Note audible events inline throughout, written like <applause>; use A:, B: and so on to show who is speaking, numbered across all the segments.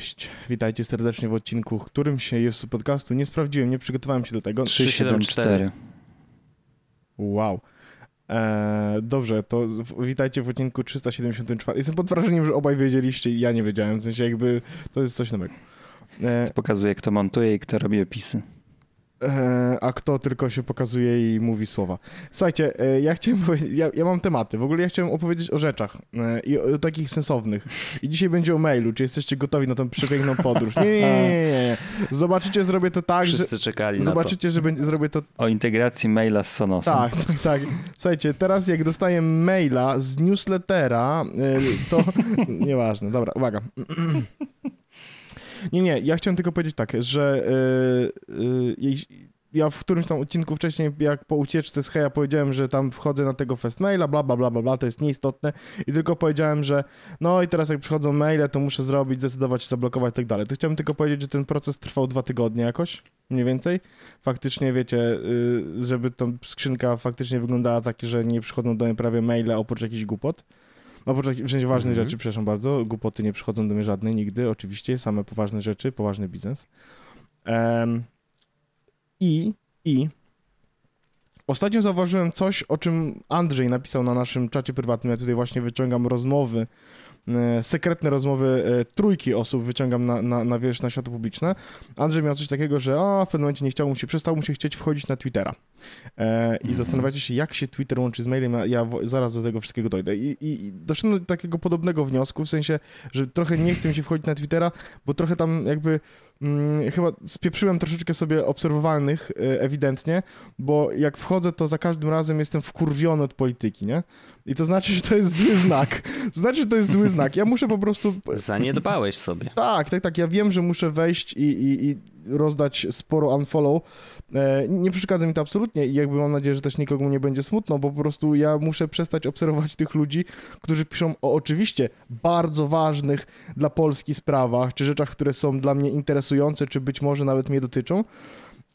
A: Cześć, witajcie serdecznie w odcinku, którym się jest podcastu. Nie sprawdziłem, nie przygotowałem się do tego.
B: 374.
A: Wow. Eee, dobrze, to witajcie w odcinku 374. Jestem pod wrażeniem, że obaj wiedzieliście i ja nie wiedziałem, w sensie jakby to jest coś nowego.
B: Eee, Pokazuje, kto montuje i kto robi opisy.
A: E, a kto tylko się pokazuje i mówi słowa. Słuchajcie, e, ja chciałem ja, ja mam tematy. W ogóle ja chciałem opowiedzieć o rzeczach e, i o, o, takich sensownych. I dzisiaj będzie o mailu. Czy jesteście gotowi na tą przepiękną podróż? Nie, nie, nie, nie. nie. Zobaczycie, zrobię to tak,
B: Wszyscy że... czekali
A: Zobaczycie,
B: to.
A: że będzie, zrobię to...
B: O integracji maila z Sonosem.
A: Tak, tak, tak. Słuchajcie, teraz jak dostaję maila z newslettera, to... <laughs> Nieważne, dobra, uwaga. <clears throat> Nie, nie, ja chciałem tylko powiedzieć tak, że yy, yy, ja w którymś tam odcinku wcześniej, jak po ucieczce z Heja powiedziałem, że tam wchodzę na tego festmaila, bla, bla, bla, bla, bla, to jest nieistotne i tylko powiedziałem, że no i teraz jak przychodzą maile, to muszę zrobić, zdecydować, zablokować i tak dalej. To chciałbym tylko powiedzieć, że ten proces trwał dwa tygodnie jakoś, mniej więcej. Faktycznie, wiecie, yy, żeby ta skrzynka faktycznie wyglądała tak, że nie przychodzą do mnie prawie maile oprócz jakichś głupot. Oprócz w sensie ważnych mm -hmm. rzeczy, przepraszam bardzo, głupoty nie przychodzą do mnie żadne nigdy, oczywiście, same poważne rzeczy, poważny biznes. Um, I, i ostatnio zauważyłem coś, o czym Andrzej napisał na naszym czacie prywatnym. Ja tutaj właśnie wyciągam rozmowy sekretne rozmowy e, trójki osób wyciągam na, na, na wierzch, na światło publiczne. Andrzej miał coś takiego, że o, w pewnym momencie nie chciał mu się, przestał mu się chcieć wchodzić na Twittera. E, I zastanawiacie się, jak się Twitter łączy z mailem, ja, ja zaraz do tego wszystkiego dojdę. I, i doszedłem do takiego podobnego wniosku, w sensie, że trochę nie chcę mi się wchodzić na Twittera, bo trochę tam jakby mm, chyba spieprzyłem troszeczkę sobie obserwowalnych e, ewidentnie, bo jak wchodzę, to za każdym razem jestem wkurwiony od polityki, nie? I to znaczy, że to jest zły znak. Znaczy, że to jest zły znak. Ja muszę po prostu...
B: Zaniedbałeś sobie.
A: Tak, tak, tak. Ja wiem, że muszę wejść i, i, i rozdać sporo unfollow. E, nie przeszkadza mi to absolutnie i jakby mam nadzieję, że też nikomu nie będzie smutno, bo po prostu ja muszę przestać obserwować tych ludzi, którzy piszą o oczywiście bardzo ważnych dla Polski sprawach, czy rzeczach, które są dla mnie interesujące, czy być może nawet mnie dotyczą,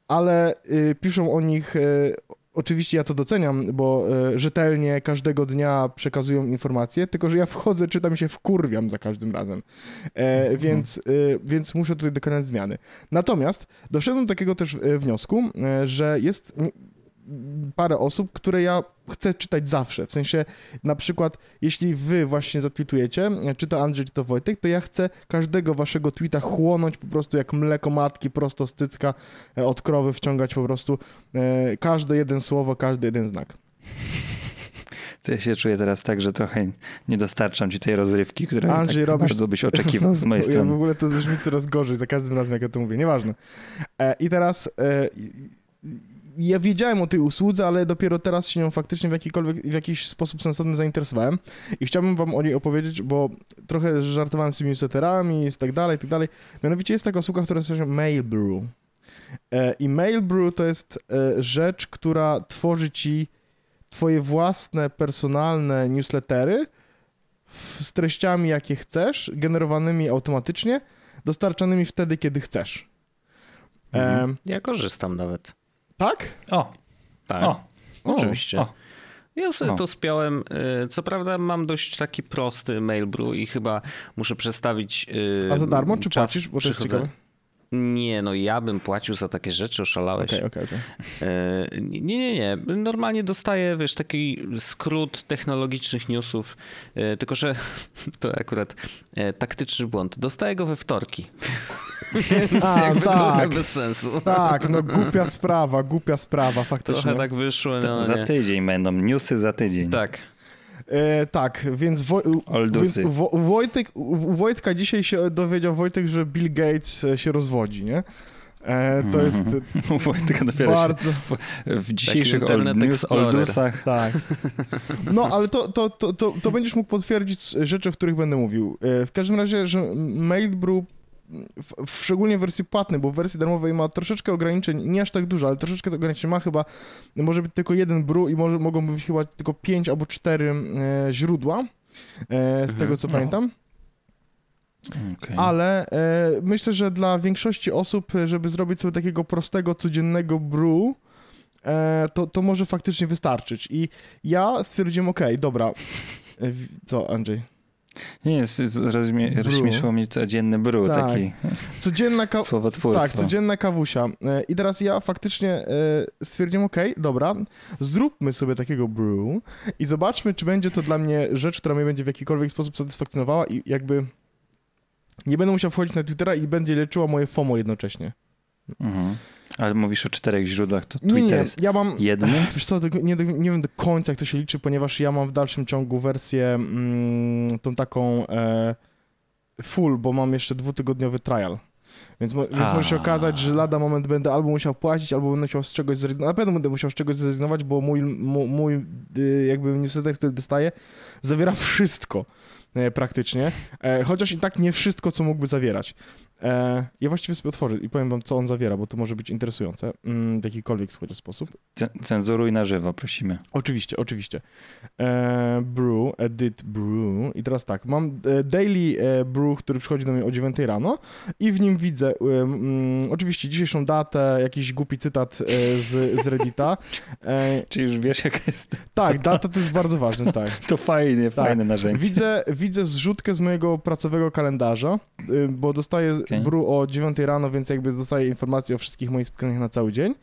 A: ale y, piszą o nich y, Oczywiście ja to doceniam, bo e, rzetelnie każdego dnia przekazują informacje, tylko że ja wchodzę, czytam się wkurwiam za każdym razem. E, mhm. więc, e, więc muszę tutaj dokonać zmiany. Natomiast doszedłem do takiego też e, wniosku, że jest parę osób, które ja chcę czytać zawsze. W sensie, na przykład, jeśli wy właśnie zatwitujecie, czy to Andrzej, czy to Wojtek, to ja chcę każdego waszego tweeta chłonąć po prostu jak mleko matki, prosto z cycka e, od krowy, wciągać po prostu e, każde jeden słowo, każdy jeden znak. <laughs>
B: To ja się czuję teraz tak, że trochę nie dostarczam ci tej rozrywki, której
A: Andrzej,
B: tak robisz... bardzo byś oczekiwał z mojej <laughs> strony.
A: Ja w ogóle to brzmi coraz gorzej za każdym razem, jak ja to mówię. Nieważne. E, I teraz e, ja wiedziałem o tej usłudze, ale dopiero teraz się nią faktycznie w, jakikolwiek, w jakiś sposób sensowny zainteresowałem i chciałbym wam o niej opowiedzieć, bo trochę żartowałem z tymi newsletterami i tak dalej, i tak dalej. Mianowicie jest taka usługa, która nazywa się Mailbrew. E, I Mailbrew to jest e, rzecz, która tworzy ci twoje własne, personalne newslettery z treściami, jakie chcesz, generowanymi automatycznie, dostarczanymi wtedy, kiedy chcesz.
B: Mhm. Ja korzystam nawet.
A: Tak?
B: O, tak. O, oczywiście. O. Ja sobie o. to spiąłem. Y, co prawda mam dość taki prosty mailbrew i chyba muszę przestawić
A: y, A za darmo czy płacisz? Bo to jest ciekawe.
B: Nie, no ja bym płacił za takie rzeczy, oszalałeś.
A: Okay, okay, okay.
B: Nie, nie, nie. Normalnie dostaję, wiesz, taki skrót technologicznych newsów, e, tylko że <laughs> to akurat e, taktyczny błąd. Dostaję go we wtorki. <laughs> Więc A, jakby tak, trochę bez sensu.
A: Tak, no głupia sprawa, głupia sprawa faktycznie.
B: Trochę tak wyszło. No, za tydzień będą, newsy za tydzień. Tak.
A: E, tak, więc, Wo więc Wo Wojtek, Wojtka dzisiaj się dowiedział Wojtek, że Bill Gates e, się rozwodzi, nie? E, to jest <laughs>
B: Wojtek dopiero bardzo... w, w dzisiejszych old news, oldusach.
A: Tak. No, ale to, to, to, to, to będziesz mógł potwierdzić rzeczy, o których będę mówił. E, w każdym razie, że Mailbrew w, w, szczególnie w wersji płatnej, bo w wersji darmowej ma troszeczkę ograniczeń, nie aż tak dużo, ale troszeczkę to ograniczeń ma chyba, może być tylko jeden bru i może, mogą być chyba tylko pięć albo cztery e, źródła, e, z mhm. tego co no. pamiętam. Okay. Ale e, myślę, że dla większości osób, żeby zrobić sobie takiego prostego, codziennego brew, e, to, to może faktycznie wystarczyć. I ja stwierdziłem, ok, dobra. E, co, Andrzej?
C: Nie, jest, rozśmieszyło mnie codzienny brew,
A: Tak.
C: taki
A: Codzienna ka-
C: słowotwórstwo.
A: Tak, codzienna kawusia. E, I teraz ja faktycznie e, stwierdziłem, okej, dobra, zróbmy sobie takiego brew i zobaczmy, czy będzie to dla mnie rzecz, która mnie będzie w jakikolwiek sposób satysfakcjonowała i jakby nie będę musiał wchodzić na Twittera i będzie leczyła moje FOMO jednocześnie.
C: Mhm. Ale mówisz o czterech źródłach, to
A: Nie,
C: Twitter
A: nie,
C: jest
A: ja mam...
C: jednym? <laughs>
A: Wiesz co, nie, nie wiem do końca, jak to się liczy, ponieważ ja mam w dalszym ciągu wersję mm, tą taką e, full, bo mam jeszcze dwutygodniowy trial. Więc, mo- więc może się okazać, że lada moment będę albo musiał płacić, albo będę musiał z czegoś zrezygnować. Na pewno będę musiał z czegoś zrezygnować, bo mój, mój, mój y, jakby newsletter, który dostaję, zawiera wszystko e, praktycznie. E, chociaż i tak nie wszystko, co mógłby zawierać. E, ja właściwie sobie otworzę i powiem wam, co on zawiera, bo to może być interesujące mm, w jakikolwiek chociaż sposób.
C: Ce- Cenzuruj na żywo, prosimy.
A: Oczywiście, oczywiście. E, brew, edit brew. I teraz tak, mam e, daily brew, który przychodzi do mnie o 9 rano i w nim widzę oczywiście dzisiejszą datę, jakiś głupi cytat z, z Reddita.
C: Czy już wiesz, jaka jest?
A: tak, data to jest bardzo ważne, tak. <laughs>
C: To fajnie,
A: Tak.
C: fajne narzędzie.
A: Widzę, widzę zrzutkę z mojego pracowego kalendarza, y, bo dostaję
C: Okej.
A: bru o 9 rano, więc jakby dostaję informacje o wszystkich moich spotkaniach na cały dzień.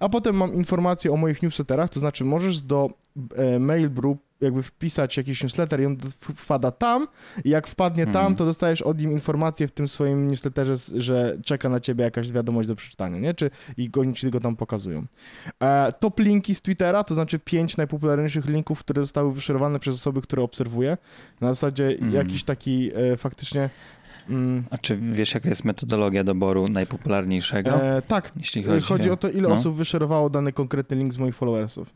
A: A potem mam informacje o moich newsletterach, to znaczy możesz do e, Mailbrew jakby wpisać jakiś newsletter i on wpada tam i jak wpadnie tam,
C: Mhm.
A: to dostajesz od nim informację w tym swoim newsletterze, że czeka na ciebie jakaś wiadomość do przeczytania, nie? Czy i oni ci go tam pokazują. E, top linki z Twittera, to znaczy pięć najpopularniejszych linków, które zostały wyszerowane przez osoby, które obserwuję. Na zasadzie
C: Mhm.
A: jakiś taki e, faktycznie... Mm,
C: A czy wiesz, jaka jest metodologia doboru najpopularniejszego?
A: e, tak,
C: jeśli
A: chodzi,
C: chodzi,
A: o to, ile
C: no.
A: osób wyszerowało dany konkretny link z moich followersów.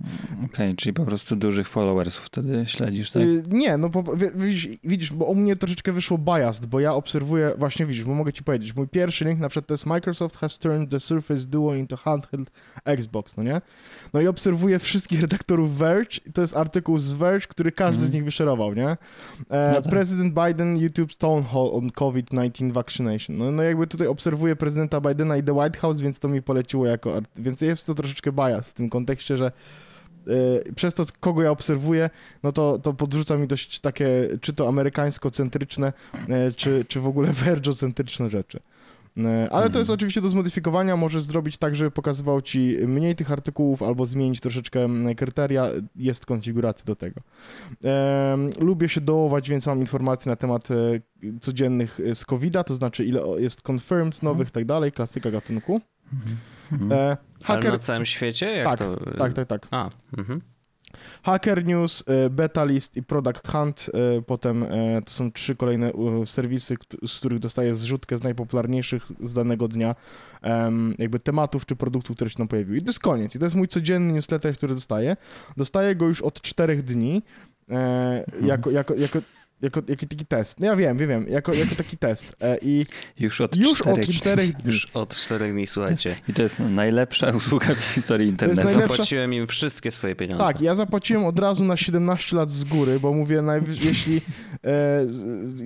C: Okej, czyli po prostu dużych followersów wtedy śledzisz, tak?
A: Y, nie, no bo wi- widzisz, widzisz, bo u mnie troszeczkę wyszło biased, bo ja obserwuję, właśnie widzisz, bo mogę ci powiedzieć, mój pierwszy link na przykład to jest Microsoft has turned the Surface Duo into handheld Xbox, no nie? No i obserwuję wszystkich redaktorów Verge, i to jest artykuł z Verge, który każdy
C: Mhm.
A: z nich wyszerował, nie? E,
C: No tak.
A: President Biden YouTube Town Hall on COVID-19 vaccination. No, no jakby tutaj obserwuję prezydenta Bidena i The White House, więc to mi poleciło jako, art- więc jest to troszeczkę bias w tym kontekście, że e, przez to, kogo ja obserwuję, no to, to podrzuca mi dość takie, czy to amerykańsko-centryczne, e, czy, czy w ogóle <laughs> vergeocentryczne rzeczy. E, Ale to jest
C: Mhm.
A: oczywiście do zmodyfikowania. Możesz zrobić tak, żeby pokazywał ci mniej tych artykułów, albo zmienić troszeczkę kryteria. Jest konfiguracja do tego. Lubię się dołować, więc mam informacje na temat e, codziennych e, z COVID-a, to znaczy ile jest confirmed nowych i tak dalej, klasyka gatunku.
C: Mhm.
A: E,
B: Ale na całym świecie? Jak
A: Tak,
B: to...
A: tak, tak, tak.
B: A, mhm.
A: Hacker News, e, Beta List i Product Hunt. e, Potem e, to są trzy kolejne serwisy, z których dostaję zrzutkę z najpopularniejszych z danego dnia jakby tematów czy produktów, które się tam pojawiły. I to jest koniec. I to jest mój codzienny newsletter, który dostaję. Dostaję go już od czterech dni e, jako, jako, jako, jako, jako taki test. No ja wiem, wiem, wiem, jako, jako taki test. E, I
C: Już od
A: już
C: czterech
A: od czterech dni.
B: Już od czterech dni, słuchajcie.
C: I to jest najlepsza usługa w historii internetu.
A: najlepsza-
B: Zapłaciłem im wszystkie swoje pieniądze.
A: Tak, ja zapłaciłem od razu na 17 lat z góry, bo mówię, jeśli e,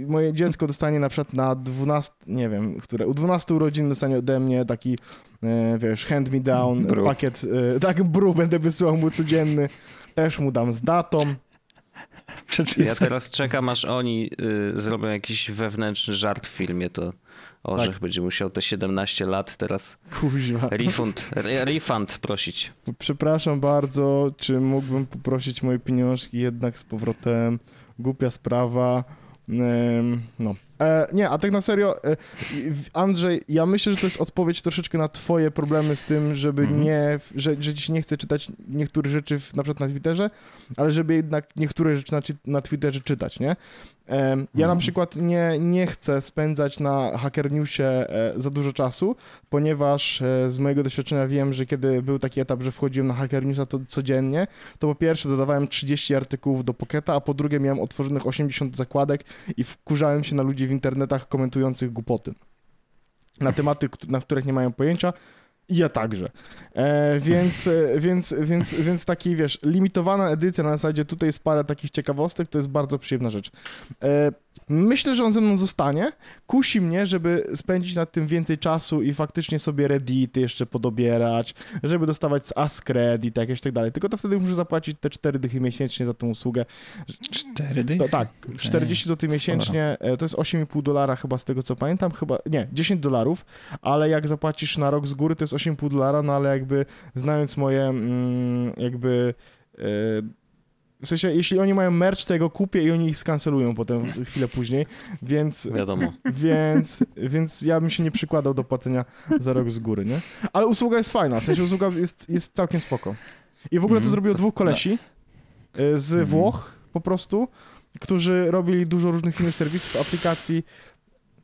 A: moje dziecko dostanie na przykład na 12, nie wiem, które, u 12 urodzin dostanie ode mnie taki, e, wiesz, hand me down,
C: Bru.
A: pakiet, e, tak, bru będę wysyłał mu codzienny, też mu dam z datą. <laughs>
B: Ja teraz czekam, aż oni y, zrobią jakiś wewnętrzny żart w filmie, to Orzech
A: Tak.
B: będzie musiał te 17 lat teraz
A: Kuźwa.
B: refund, re, <laughs> refund prosić.
A: Przepraszam bardzo, czy mógłbym poprosić moje pieniążki jednak z powrotem? Głupia sprawa. No. E, nie, a tak na serio, e, Andrzej, ja myślę, że to jest odpowiedź troszeczkę na twoje problemy z tym, żeby
C: Mhm.
A: nie, że, że ci nie chce czytać niektórych rzeczy w, na przykład na Twitterze, ale żeby jednak niektóre rzeczy na, na Twitterze czytać, nie? Em, ja na
C: Mhm.
A: przykład nie, nie chcę spędzać na Hacker Newsie e, za dużo czasu, ponieważ e, z mojego doświadczenia wiem, że kiedy był taki etap, że wchodziłem na Hacker Newsa to codziennie, to po pierwsze dodawałem 30 artykułów do Pocketa, a po drugie miałem otworzonych 80 zakładek i wkurzałem się na ludzi w internetach komentujących głupoty na tematy, na których nie mają pojęcia. I ja także. E, więc, e, więc, więc, więc taki, wiesz, limitowana edycja na zasadzie tutaj jest parę takich ciekawostek, to jest bardzo przyjemna rzecz. E, Myślę, że on ze mną zostanie. Kusi mnie, żeby spędzić nad tym więcej czasu i faktycznie sobie reddity jeszcze podobierać, żeby dostawać z Askredit, jakieś tak dalej. Tylko to wtedy muszę zapłacić te 4 dychy miesięcznie za tę usługę.
C: Cztery dychy?
A: To, tak, 40 zł miesięcznie, e, to jest 8,5 dolara chyba z tego co pamiętam, chyba, nie, 10 dolarów, ale jak zapłacisz na rok z góry, to jest 8,5 dolara, no ale jakby znając moje mm, jakby... e, w sensie, jeśli oni mają merch, to ja go kupię i oni ich skancelują potem chwilę później, więc,
B: Wiadomo.
A: więc, więc ja bym się nie przykładał do płacenia za rok z góry, nie? Ale usługa jest fajna, w sensie usługa jest, jest całkiem spoko. I w ogóle to
C: Mhm.
A: zrobiło
C: To-
A: dwóch kolesi y, z
C: Mhm.
A: Włoch po prostu, którzy robili dużo różnych innych serwisów, aplikacji.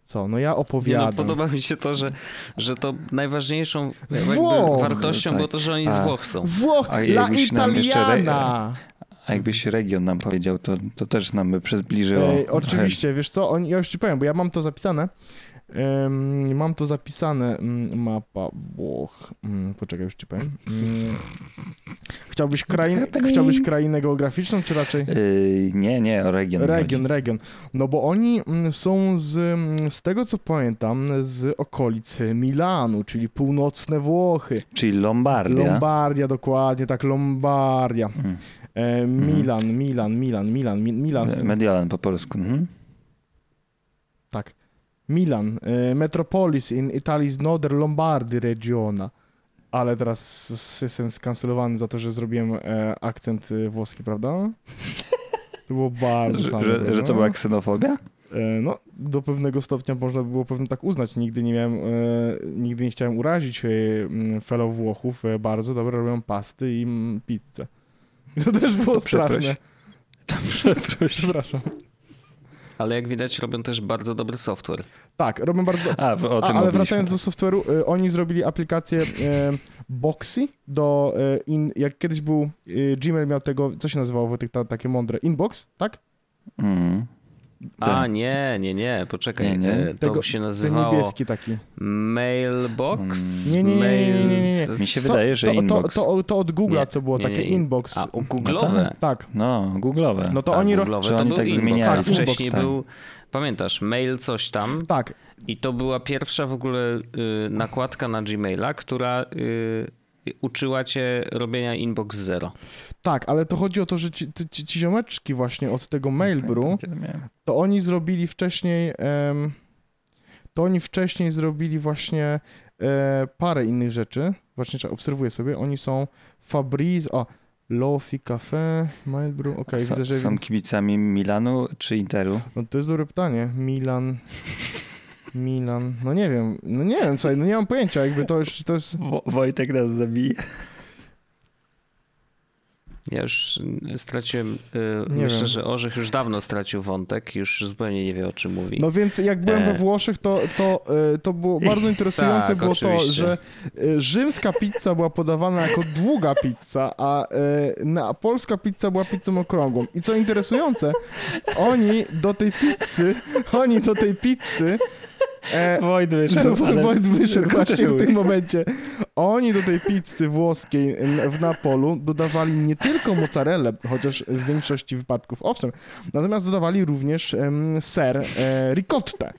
A: Co? No ja
B: Nie, no,
A: opowiadam.
B: podoba mi się to, że, że to najważniejszą
A: Z
B: jakby
A: Włoch!
B: wartością
C: Tak.
B: było to, że oni z
C: A.
B: Włoch są.
A: Włoch,
C: A
A: La Italiana!
C: A jakbyś region nam powiedział, to, to też nam by przybliżyło.
A: Ej,
C: trochę.
A: oczywiście, wiesz co, oni, ja już ci powiem, bo ja mam to zapisane. Ym, mam to zapisane, mm, mapa Włoch. Mm, poczekaj, już ci powiem. Mm, chciałbyś, krain, chciałbyś krainę geograficzną, czy raczej?
C: Yy, nie, nie, region.
A: Region,
C: chodzi.
A: region. No bo oni są z, z tego co pamiętam, z okolicy Milanu, czyli północne Włochy.
C: Czyli Lombardia.
A: Lombardia, dokładnie, tak, Lombardia.
C: Mm.
A: E, Milan, Milan, Milan, Milan, Mi- Milan.
C: Mediolan po polsku. Mhm.
A: Tak. Milan, e, Metropolis in Italy's Northern Lombardy regiona. Ale teraz jestem skancelowany za to, że zrobiłem e, akcent e, włoski, prawda? <laughs> To było bardzo
C: Że, że, że to
A: no.
C: była ksenofobia?
A: E, No, do pewnego stopnia można by było pewnie tak uznać. Nigdy nie miałem, e, nigdy nie chciałem urazić e, fellow Włochów. E, bardzo dobre robią pasty i pizzę. I to też było
C: To
A: straszne.
C: To przeproś.
A: Przepraszam.
B: Ale jak widać robią też bardzo dobry software.
A: Tak, robią bardzo...
C: A, o
A: A,
C: tym
A: ale
C: mówiliśmy.
A: wracając do software'u, e, oni zrobili aplikację e, Boxy do, e, in, jak kiedyś był, e, Gmail miał tego, co się nazywało Wojtek, ta, takie mądre, Inbox, tak?
C: Mhm.
B: A,
C: Tak.
B: nie, nie, nie, poczekaj.
C: Nie, nie.
B: e, To
A: Tego-
B: się
A: Ten
B: nazywało
A: niebieski taki.
B: Mailbox?
A: Nie, nie, nie, nie, nie, nie,
C: Mi się wydaje, że
A: to,
C: inbox.
A: to, to od Google'a, co było,
B: nie,
A: takie. Inbox.
B: A, u Google'owe.
A: Tak,
C: No, googlowe.
A: no to
B: A,
A: oni...
B: Google'owe to
C: oni
B: był
C: tak
B: inbox,
C: zmieniali?
B: a
A: Tak,
B: wcześniej
C: inbox, tak.
B: był, pamiętasz, mail coś tam
A: Tak,
B: i to była pierwsza w ogóle y, nakładka na Gmaila, która y, uczyła cię robienia inbox zero.
A: tak, ale to chodzi o to, że ci, ci, ci ziomeczki właśnie od tego
C: miałem.
A: to oni zrobili wcześniej, to oni wcześniej zrobili właśnie e, parę innych rzeczy. Właśnie obserwuję sobie, oni są Fabriz, o, Lofi Cafe, Mailbrew, okej,
C: Są-
A: widzę, że...
C: Są kibicami Milanu czy Interu?
A: No to jest dobre pytanie. Milan... Milan, no nie wiem, no nie wiem, słuchaj, no nie mam pojęcia, jakby to już, to jest...
C: Wo- Wojtek nas zabije.
B: Ja już y, straciłem, y,
A: Nie
B: myślę,
A: wiem.
B: że Orzech już dawno stracił wątek, już zupełnie nie wie o czym mówi.
A: No więc jak byłem we
B: E.
A: Włoszech, to, to, e, to było bardzo <laughs> interesujące,
B: Tak,
A: było to,
B: oczywiście.
A: że e, rzymska pizza była podawana jako długa pizza, a e, na, polska pizza była pizzą okrągłą. I co interesujące, oni do tej pizzy, oni do tej pizzy e, <laughs>
C: Wojt wyszedł. <laughs>
A: Wojt wyszedł <laughs> właśnie w tym momencie. Oni do tej pizzy włoskiej w Napolu dodawali nie tylko mozzarellę, chociaż w większości wypadków owszem, natomiast dodawali również em, ser e, ricottę.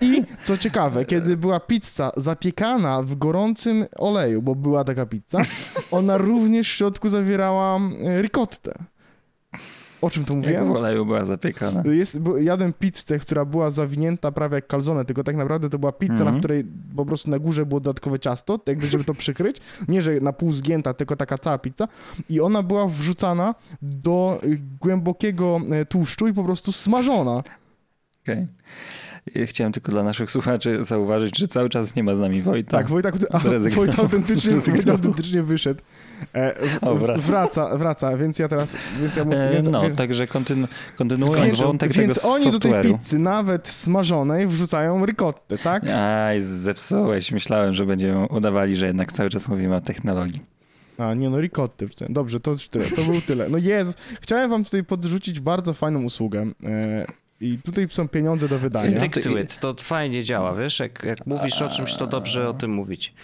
A: I co ciekawe, kiedy była pizza zapiekana w gorącym oleju, bo była taka pizza, ona również w środku zawierała ricottę. O czym tu
C: Jak w
A: mówiłem?
C: oleju była zapiekana.
A: Jest, jadłem pizzę, która była zawinięta prawie jak calzone, tylko tak naprawdę to była pizza,
C: Mhm.
A: na której po prostu na górze było dodatkowe ciasto, jakby żeby to przykryć. Nie, że na pół zgięta, tylko taka cała pizza. I ona była wrzucana do y, głębokiego e, tłuszczu i po prostu smażona.
C: Okej. Ja Chciałem tylko dla naszych słuchaczy zauważyć, że cały czas nie ma z nami Wojta.
A: Tak, Wojtek, a,
C: Zrezygnował.
A: Wojt autentycznie, <laughs> Wojt
C: Zrezygnował.
A: autentycznie wyszedł. E,
C: O, wraca.
A: wraca, wraca, więc ja teraz... Więc ja, mu-
C: E,
A: więc,
C: no,
A: więc,
C: także kontynu- kontynuując
A: więc,
C: wątek
A: więc
C: tego
A: oni do tej
C: software'u.
A: pizzy, nawet smażonej, wrzucają ricottę, tak?
C: Aj, zepsułeś. Myślałem, że będziemy udawali, że jednak cały czas mówimy o technologii.
A: A, nie no, ricotty. Dobrze, to już tyle. To był tyle. No jest. Chciałem wam tutaj podrzucić bardzo fajną usługę. I tutaj są pieniądze do wydania.
B: Stick
C: to
B: it, to fajnie działa, wiesz? Jak, jak mówisz o czymś, to dobrze o tym mówić.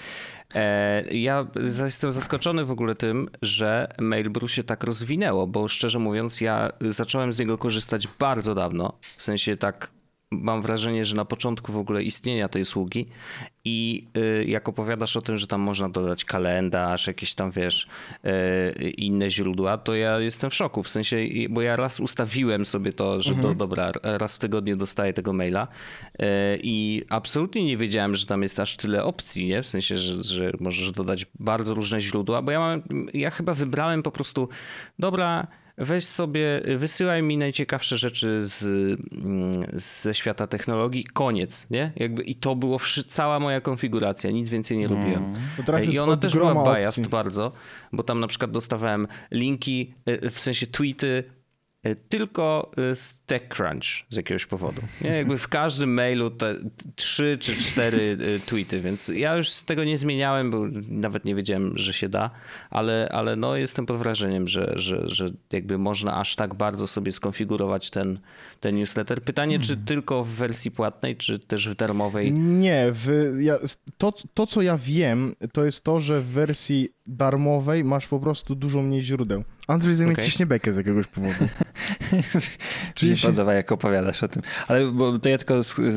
B: E, ja jestem zaskoczony w ogóle tym, że Mailbrew się tak rozwinęło, bo szczerze mówiąc, ja zacząłem z niego korzystać bardzo dawno. W sensie tak mam wrażenie, że na początku w ogóle istnienia tej usługi i y, jak opowiadasz o tym, że tam można dodać kalendarz, jakieś tam wiesz, y, inne źródła, to ja jestem w szoku. W sensie, bo ja raz ustawiłem sobie to, że mhm. to dobra, raz w tygodniu dostaję tego maila y, i absolutnie nie wiedziałem, że tam jest aż tyle opcji, nie? W sensie, że, że możesz dodać bardzo różne źródła, bo ja mam, ja chyba wybrałem po prostu, dobra, weź sobie, wysyłaj mi najciekawsze rzeczy z, mm, ze świata technologii, koniec, nie? Jakby, I to było cała moja konfiguracja, nic więcej nie lubiłem. Mm. I ona też była biased bardzo, bo tam na przykład dostawałem linki, y, w sensie tweety tylko e, z TechCrunch z jakiegoś powodu. Nie? Jakby w każdym mailu te trzy czy cztery e, tweety, więc ja już z tego nie zmieniałem, bo nawet nie wiedziałem, że się da, ale, ale no jestem pod wrażeniem, że, że, że jakby można aż tak bardzo sobie skonfigurować ten, ten newsletter. Pytanie, czy hmm. tylko w wersji płatnej, czy też w darmowej?
A: Nie, w, ja, to, to co ja wiem, to jest to, że w wersji darmowej masz po prostu dużo mniej źródeł. Andrzej ze mnie okay. ciśnie bekę z jakiegoś powodu. <laughs>
C: Czyli mi się podoba, jak opowiadasz o tym. Ale bo to ja tylko,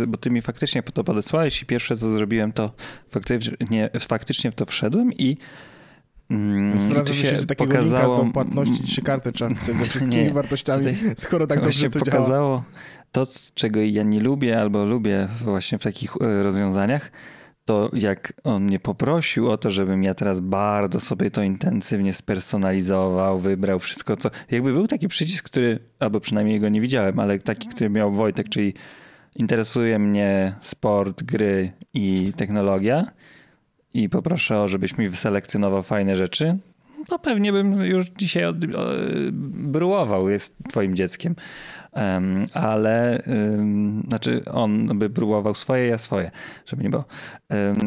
C: bo ty mi faktycznie to podesłałeś i pierwsze, co zrobiłem, to faktycznie, faktycznie w to wszedłem i
A: Mm, Znalazłem się pokazało... do płatności trzy karty trzeba <laughs> ze wszystkimi nie, wartościami, skoro tak <laughs> dobrze to
C: pokazało
A: działa.
C: to, czego ja nie lubię albo lubię właśnie w takich e, rozwiązaniach, to jak on mnie poprosił o to, żebym ja teraz bardzo sobie to intensywnie spersonalizował, wybrał wszystko, co. Jakby był taki przycisk, który, albo przynajmniej go nie widziałem, ale taki, który miał Wojtek, czyli interesuje mnie sport, gry i technologia i poproszę o, żebyś mi wyselekcjonował fajne rzeczy, to pewnie bym już dzisiaj od, bryłował, jest twoim dzieckiem ale znaczy on by próbował swoje, ja swoje, żeby nie było.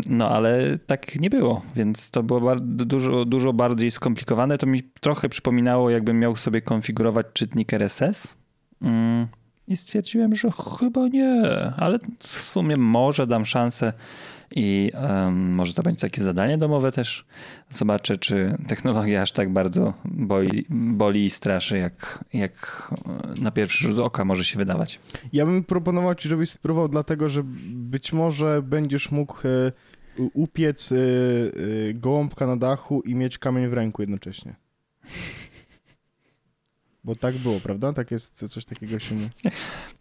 C: No ale tak nie było, więc to było dużo, dużo bardziej skomplikowane. To mi trochę przypominało, jakbym miał sobie konfigurować czytnik RSS. Mm, I stwierdziłem, że chyba nie, ale w sumie może dam szansę i um, może to będzie takie zadanie domowe też. Zobaczę, czy technologia aż tak bardzo boli, boli i straszy, jak, jak na pierwszy rzut oka może się wydawać.
A: Ja bym proponował ci, żebyś spróbował, dlatego że być może będziesz mógł e, upiec e, e, gołąbka na dachu i mieć kamień w ręku jednocześnie. Bo tak było, prawda? Tak jest, coś takiego się nie... <laughs>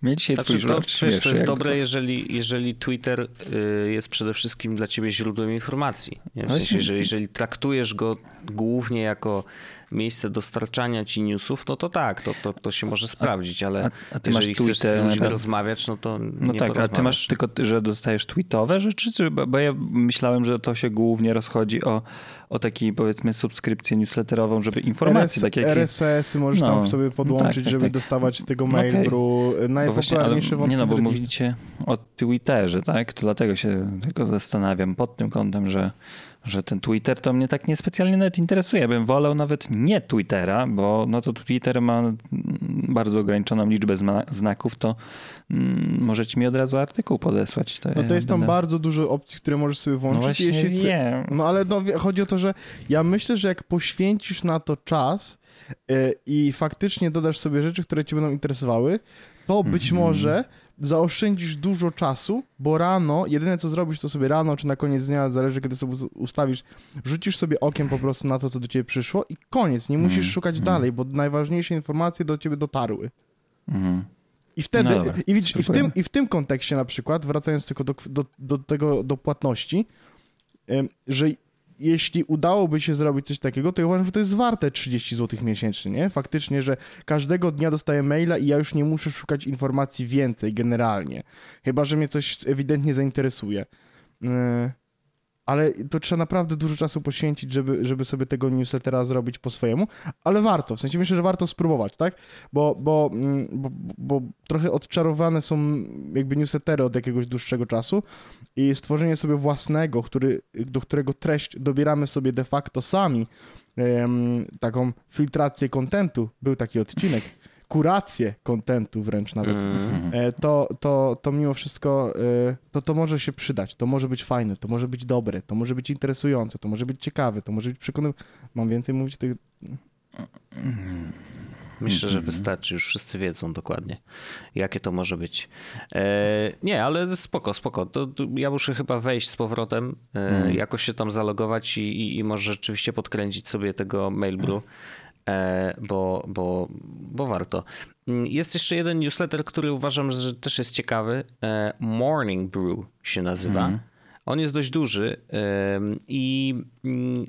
C: Mieć dzisiaj znaczy,
B: twój to, wiesz, to jest dobre, jeżeli, jeżeli Twitter y, jest przede wszystkim dla ciebie źródłem informacji. Nie? W sensie, że jeżeli traktujesz go głównie jako miejsce dostarczania ci newsów, no to tak, to, to, to się może sprawdzić, ale a, a ty jeżeli masz chcesz z ludźmi rozmawiać, no to No
C: tak, a ty masz tylko, że dostajesz tweetowe rzeczy, czy, bo ja myślałem, że to się głównie rozchodzi o, o taki powiedzmy subskrypcję newsletterową, żeby informacje
A: takie... RSS-y możesz no, tam sobie podłączyć, tak, tak, żeby tak. dostawać z tego mailu okay. najpopularniejsze
C: no Nie no, bo mówicie o Twitterze, tak? To dlatego się tylko zastanawiam pod tym kątem, że że ten Twitter to mnie tak niespecjalnie nawet interesuje. Bym wolał nawet nie Twittera, bo no to Twitter ma bardzo ograniczoną liczbę znaków, to mm, możecie mi od razu artykuł podesłać.
A: To no to jest tam będę... bardzo dużo opcji, które możesz sobie włączyć. No
C: właśnie jeśli... wiem.
A: No ale no, chodzi o to, że ja myślę, że jak poświęcisz na to czas yy, i faktycznie dodasz sobie rzeczy, które cię będą interesowały, to być mm -hmm. może zaoszczędzisz dużo czasu, bo rano, jedyne co zrobisz, to sobie rano czy na koniec dnia, zależy kiedy sobie ustawisz, rzucisz sobie okiem po prostu na to, co do ciebie przyszło i koniec, nie musisz mm, szukać mm. dalej, bo najważniejsze informacje do ciebie dotarły. Mm. I wtedy, no i, widzisz, i, w tym, i w tym kontekście na przykład, wracając tylko do, do, do tego, do płatności, że jeśli udałoby się zrobić coś takiego, to ja uważam, że to jest warte 30 zł miesięcznie, nie? Faktycznie, że każdego dnia dostaję maila i ja już nie muszę szukać informacji więcej generalnie. Chyba, że mnie coś ewidentnie zainteresuje. Yy, ale to trzeba naprawdę dużo czasu poświęcić, żeby, żeby sobie tego newslettera zrobić po swojemu, ale warto, w sensie myślę, że warto spróbować, tak? Bo, bo, mm, bo, bo trochę odczarowane są jakby newslettery od jakiegoś dłuższego czasu i stworzenie sobie własnego, który, do którego treść dobieramy sobie de facto sami, taką filtrację kontentu, był taki odcinek, kurację kontentu wręcz nawet,
B: Mm.
A: to, to, to mimo wszystko e, to, to może się przydać, to może być fajne, to może być dobre, to może być interesujące, to może być ciekawe, to może być przekonywujące. Mam więcej mówić tych...
B: Myślę, że
C: Mhm.
B: wystarczy, już wszyscy wiedzą dokładnie, jakie to może być. E, nie, ale spoko, spoko. To, to ja muszę chyba wejść z powrotem, e,
C: Mhm.
B: jakoś się tam zalogować i, i, i może rzeczywiście podkręcić sobie tego mailbrew, e, bo, bo, bo warto. Mm, Jest jeszcze jeden newsletter, który uważam, że też jest ciekawy. E, Morning Brew się nazywa.
C: Mhm.
B: On jest dość duży ym, i mm,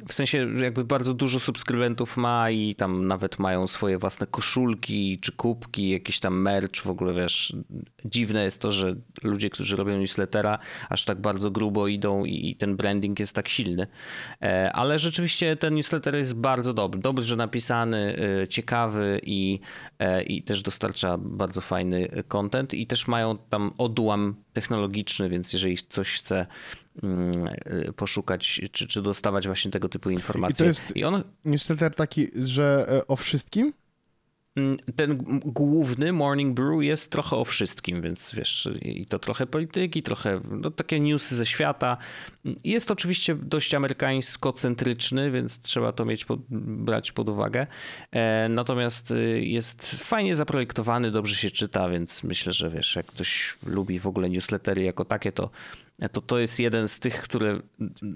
B: w sensie jakby bardzo dużo subskrybentów ma i tam nawet mają swoje własne koszulki czy kubki, jakiś tam merch. W ogóle wiesz, dziwne jest to, że ludzie, którzy robią newslettera aż tak bardzo grubo idą i ten branding jest tak silny. E, Ale rzeczywiście ten newsletter jest bardzo dobry, dobrze napisany, e, ciekawy i, e, i też dostarcza bardzo fajny content i też mają tam odłam technologiczny, więc jeżeli ktoś chce mm, poszukać czy, czy dostawać właśnie tego typu informacje.
A: jest-
B: I on,
A: Newsletter taki, że e, o wszystkim?
B: Mm, Ten główny Morning Brew jest trochę o wszystkim, więc wiesz, i to trochę polityki, trochę no, takie newsy ze świata. Jest oczywiście dość amerykańsko-centryczny, więc trzeba to mieć pod, brać pod uwagę. E, natomiast y, jest fajnie zaprojektowany, dobrze się czyta, więc myślę, że wiesz, jak ktoś lubi w ogóle newslettery jako takie, to to, to jest jeden z tych, które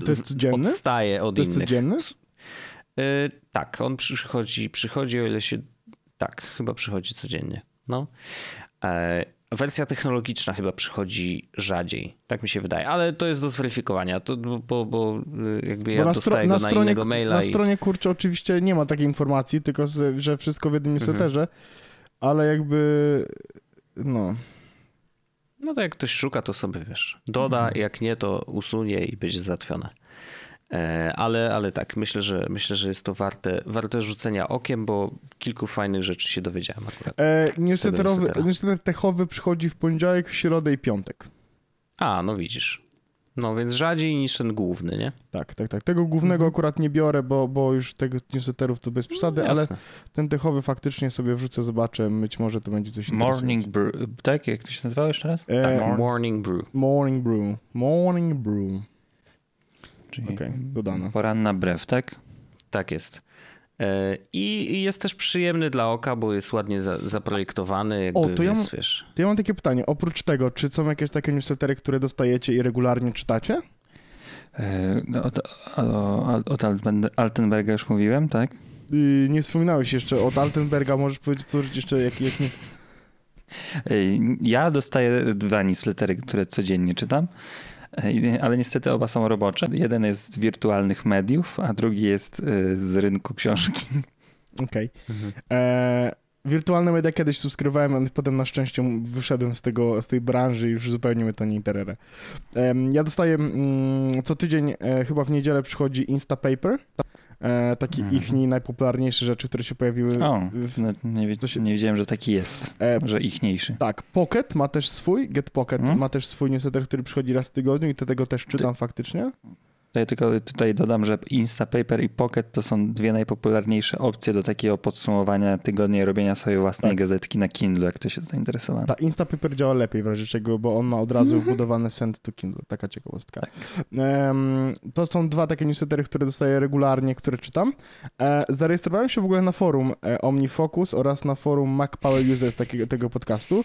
A: To jest codzienny?
B: odstaje od
A: To jest
B: innych.
A: codzienny?
B: Y, tak, on przychodzi, przychodzi, o ile się. Tak, chyba przychodzi codziennie. No. E, wersja technologiczna chyba przychodzi rzadziej, tak mi się wydaje, ale to jest do zweryfikowania, to, bo, bo y, jakby ja
A: Bo
B: dostaję na, innego maila.
A: na
B: i...
A: stronie kurczę oczywiście nie ma takiej informacji, tylko że wszystko w jednym
B: Mhm.
A: newsletterze, ale jakby no...
B: No to jak ktoś szuka, to sobie wiesz. Doda,
A: Mhm.
B: jak nie, to usunie i będzie załatwione. E, Ale, ale tak, myślę, że myślę, że jest to warte, warte rzucenia okiem, bo kilku fajnych rzeczy się dowiedziałem akurat.
A: E, newsletterowy,
B: newslettera.
A: newsletter techowy przychodzi w poniedziałek, w środę i piątek.
B: A, no widzisz. No więc rzadziej niż ten główny, nie?
A: Tak, tak, tak. Tego głównego akurat nie biorę, bo, bo już tego newsletterów to bez przesady, ale
B: Jasne.
A: ten techowy faktycznie sobie wrzucę, zobaczę, być może to będzie coś
C: Morning. Brew, tak? Jak to się nazywało jeszcze raz?
A: E,
B: Tak,
C: Morning.
B: Morning Brew.
A: Morning Brew. Morning Brew.
C: Czyli
A: Okej, dodane.
C: poranna brew, tak?
B: Tak jest. E, I jest też przyjemny dla oka, bo jest ładnie za, zaprojektowany. Jakby,
A: O, to ja mam-
B: wiesz,
A: To ja mam takie pytanie, oprócz tego, czy są jakieś takie newslettery, które dostajecie i regularnie czytacie?
C: E, no, Od, o, od Alten- Altenberga już mówiłem, tak?
A: Yy, nie wspominałeś jeszcze od Altenberga, możesz powiedzieć jeszcze jak, jak nie...
C: E, Ja dostaję dwa newslettery, które codziennie czytam, ale niestety oba są robocze. Jeden jest z wirtualnych mediów, a drugi jest e, z rynku książki.
A: Okej. E, Wirtualne media kiedyś subskrybowałem, ale potem na szczęście wyszedłem z, tego, z tej branży i już zupełnie mnie to nie interesuje. Ja dostaję mm, co tydzień, e, chyba w niedzielę przychodzi Instapaper, e, takie
C: Mhm.
A: ich najpopularniejsze rzeczy, które się pojawiły.
C: O,
A: w,
C: no, nie,
A: się-
C: nie wiedziałem, że taki jest,
A: e,
C: że ichniejszy.
A: tak, Pocket ma też swój, Get Pocket
C: Mhm.
A: ma też swój newsletter, który przychodzi raz w tygodniu i tego też czytam faktycznie.
C: Ja tylko tutaj dodam, że Instapaper i Pocket to są dwie najpopularniejsze opcje do takiego podsumowania tygodnia i robienia swojej własnej
A: Tak.
C: gazetki na Kindle, jak ktoś jest zainteresowany.
A: Ta Instapaper działa lepiej w razie czego, bo on ma od razu wbudowany send to Kindle. Taka ciekawostka. Em, to są dwa takie newslettery, które dostaję regularnie, które czytam. E, zarejestrowałem się w ogóle na forum e, OmniFocus oraz na forum Mac Power User takiego, tego podcastu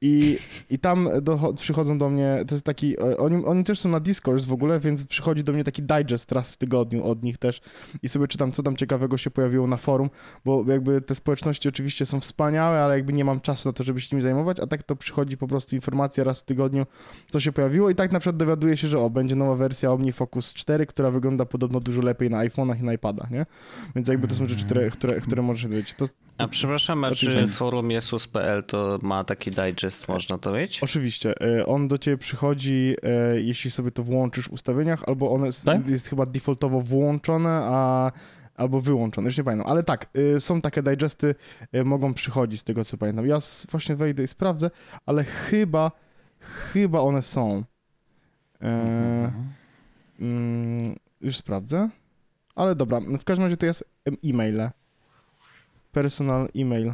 A: i, i tam do, przychodzą do mnie, to jest taki, oni, oni też są na Discourse w ogóle, więc przychodzi do mnie taki digest raz w tygodniu od nich też i sobie czytam, co tam ciekawego się pojawiło na forum, bo jakby te społeczności oczywiście są wspaniałe, ale jakby nie mam czasu na to, żeby się nimi zajmować, a tak to przychodzi po prostu informacja raz w tygodniu, co się pojawiło i tak na przykład dowiaduję się, że o, będzie nowa wersja OmniFocus 4, która wygląda podobno dużo lepiej na iPhone'ach i na iPadach, nie? Więc jakby to są rzeczy, które, które, które możesz dowiedzieć. To
B: A przepraszam, a czy forum Jesus.pl to ma taki digest, można to mieć?
A: Oczywiście, e, on do ciebie przychodzi, e, jeśli sobie to włączysz w ustawieniach, albo one s-
C: Tak?
A: jest chyba defaultowo włączone, a albo wyłączone, już nie pamiętam, ale tak, e, są takie digesty, e, mogą przychodzić z tego co pamiętam. Ja s- właśnie wejdę i sprawdzę, ale chyba, chyba one są. E, mm, już sprawdzę, ale dobra, w każdym razie to jest em, e-maile. Personal e-mail.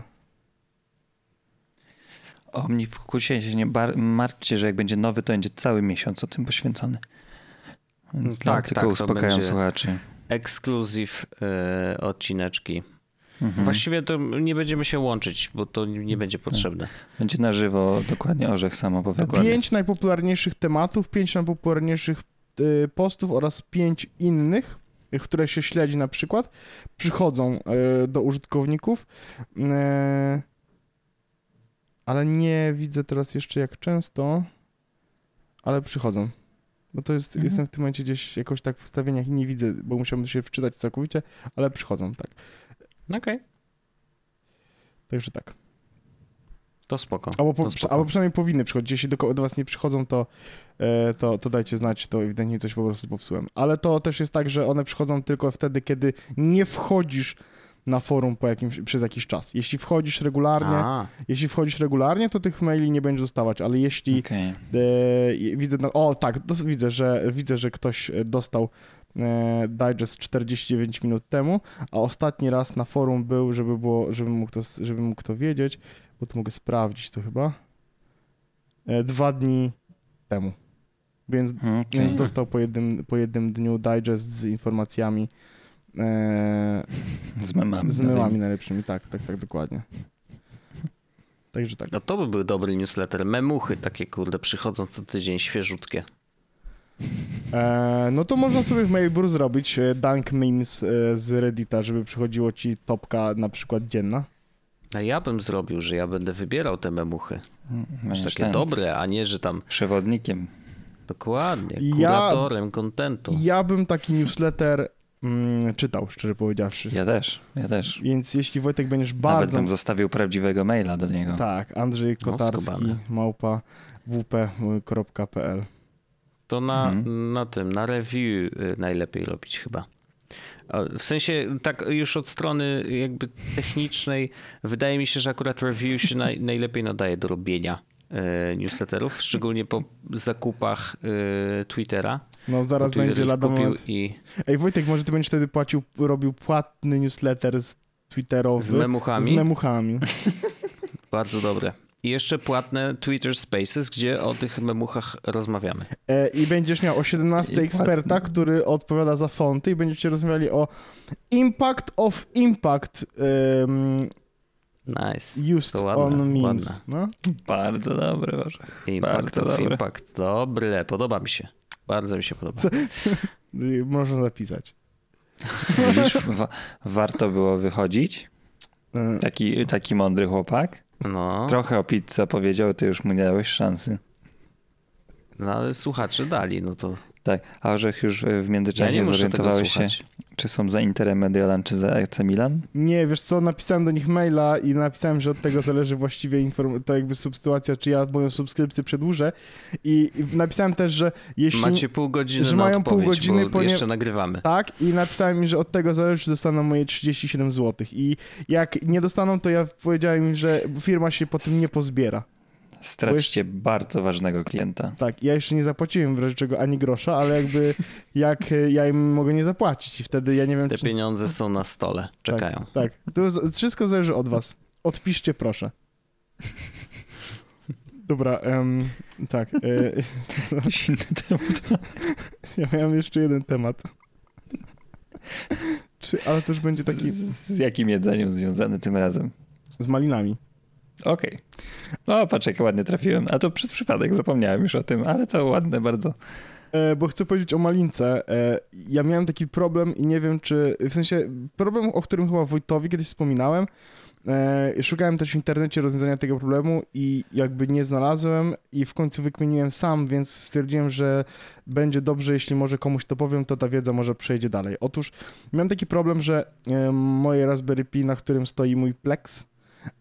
C: O mnie wkusie się nie bar- martwcie, że jak będzie nowy, to będzie cały miesiąc o tym poświęcony. Więc
B: Tak,
C: tak, tylko
B: tak, to
C: uspokajam słuchaczy.
B: Ekskluzyw e, odcineczki.
C: Mhm.
B: Właściwie to nie będziemy się łączyć, bo to nie będzie potrzebne.
C: Będzie na żywo dokładnie Orzech sam opowiadał.
B: Dokładnie.
A: Pięć najpopularniejszych tematów, pięć najpopularniejszych y, postów oraz pięć innych, y, które się śledzi na przykład, przychodzą y, do użytkowników. Y, ale nie widzę teraz jeszcze jak często, ale przychodzą. Bo to jest,
C: Mhm.
A: jestem w tym momencie gdzieś jakoś tak w ustawieniach i nie widzę, bo musiałbym się wczytać całkowicie, ale przychodzą, tak.
B: Okej,
A: Także tak.
B: to spoko.
A: Albo, po,
B: to spoko.
A: albo przynajmniej powinny przychodzić. Jeśli do, do was nie przychodzą, to, e, to, to dajcie znać, to ewidentnie coś po prostu popsułem. Ale to też jest tak, że one przychodzą tylko wtedy, kiedy nie wchodzisz na forum po jakimś, przez jakiś czas. Jeśli wchodzisz regularnie,
B: A,
A: jeśli wchodzisz regularnie, to tych maili nie będziesz dostawać, ale jeśli
C: Okej.
A: e, widzę, no, o tak, dos, widzę, że widzę, że ktoś e, dostał e, digest 49 minut temu, a ostatni raz na forum był, żeby było, żeby mógł to, żeby mógł to wiedzieć, bo tu mogę sprawdzić to chyba, e, dwa dni temu. Więc,
C: Okej.
A: więc dostał po jednym, po jednym dniu digest z informacjami e,
C: Z memami.
A: z memami najlepszymi, tak, tak, tak, dokładnie. Także tak.
B: no to by był dobry newsletter. Memuchy takie, kurde, przychodzą co tydzień, świeżutkie.
A: E, no to można sobie w Mailbur zrobić e, dunk memes z Reddita, żeby przychodziło ci topka na przykład dzienna.
B: A ja bym zrobił, że ja będę wybierał te memuchy.
C: Będziesz
B: Takie
C: ten
B: dobre, a nie, że tam
C: przewodnikiem.
B: dokładnie,
A: Ja-
B: kuratorem kontentu.
A: Ja bym taki newsletter mm, czytał, szczerze powiedziawszy.
C: Ja też, ja też.
A: Więc jeśli Wojtek będziesz
C: Nawet
A: bardzo...
C: bym zostawił prawdziwego maila do niego.
A: Tak, Andrzej
B: No,
A: Kotarski,
B: skubany.
A: małpa wp.pl
B: To na,
C: Mhm.
B: na tym, na review y, najlepiej robić chyba. W sensie, tak już od strony jakby technicznej, wydaje mi się, że akurat review się naj, <laughs> najlepiej nadaje do robienia y, newsletterów, szczególnie po zakupach y, Twittera.
A: No zaraz będzie lada
B: kupił
A: moment.
B: i
A: Ej Wojtek, może ty będziesz wtedy płacił, robił płatny newsletter z Twitterowy.
B: z memuchami.
A: Z memuchami. <laughs>
B: Bardzo dobre. I jeszcze płatne Twitter Spaces, gdzie o tych memuchach rozmawiamy.
A: E, I będziesz miał o 17
C: I
A: eksperta, który odpowiada za fonty i będziecie rozmawiali o impact of impact um,
B: Nice.
A: used
B: To ładne,
A: on memes.
B: ładne.
A: No?
C: Bardzo dobry Orzech.
B: Impact
C: Bardzo
B: of
C: dobre.
B: impact. Dobre, podoba mi się. Bardzo mi się podoba.
A: Co? <laughs> Można zapisać.
C: Widzisz, wa- warto było wychodzić.
A: E,
C: Taki, taki mądry chłopak.
B: No,
C: Trochę o pizzy opowiedział, ty już mu nie dałeś szansy.
B: no ale słuchacze dali, no to
C: Tak, a Orzech już w
B: ja
C: międzyczasie
B: tego
C: zorientowałeś się, czy są za Interem Mediolan, czy za AC Milan?
A: Nie, wiesz co, napisałem do nich maila i napisałem, że od tego zależy właściwie inform- to jakby sytuacja, czy ja moją subskrypcję przedłużę i napisałem też, że jeśli...
B: Macie pół godziny
A: że
B: na
A: mają pół godziny,
B: bo
A: ponie-
B: jeszcze nagrywamy.
A: Tak, i napisałem im, że od tego zależy, czy dostaną moje 37 zł. I jak nie dostaną, to ja powiedziałem im, że firma się po tym nie pozbiera.
C: Stracicie bardzo ważnego klienta.
A: Tak, ja jeszcze nie zapłaciłem w razie czego ani grosza, ale jakby jak e, ja im mogę nie zapłacić i wtedy ja nie wiem,
B: Te
A: czy...
B: pieniądze są na stole, czekają.
A: Tak, to z- wszystko zależy od was. Odpiszcie proszę. Dobra, em, tak. E,
C: Jakiś inny temat. <laughs>
A: ja miałem jeszcze jeden temat. Czy, ale też będzie taki
C: Z, z jakim jedzeniem związany tym razem?
A: z malinami.
C: Okej. O, patrz jak ładnie trafiłem. A to przez przypadek zapomniałem już o tym, ale to ładne bardzo.
A: E, bo chcę powiedzieć o malince. E, ja miałem taki problem i nie wiem, czy. W sensie, problem, o którym chyba Wojtowi kiedyś wspominałem. E, szukałem też w internecie rozwiązania tego problemu i jakby nie znalazłem, i w końcu wykminiłem sam, więc stwierdziłem, że będzie dobrze, jeśli może komuś to powiem, to ta wiedza może przejdzie dalej. Otóż miałem taki problem, że e, moje Raspberry Pi, na którym stoi mój Plex,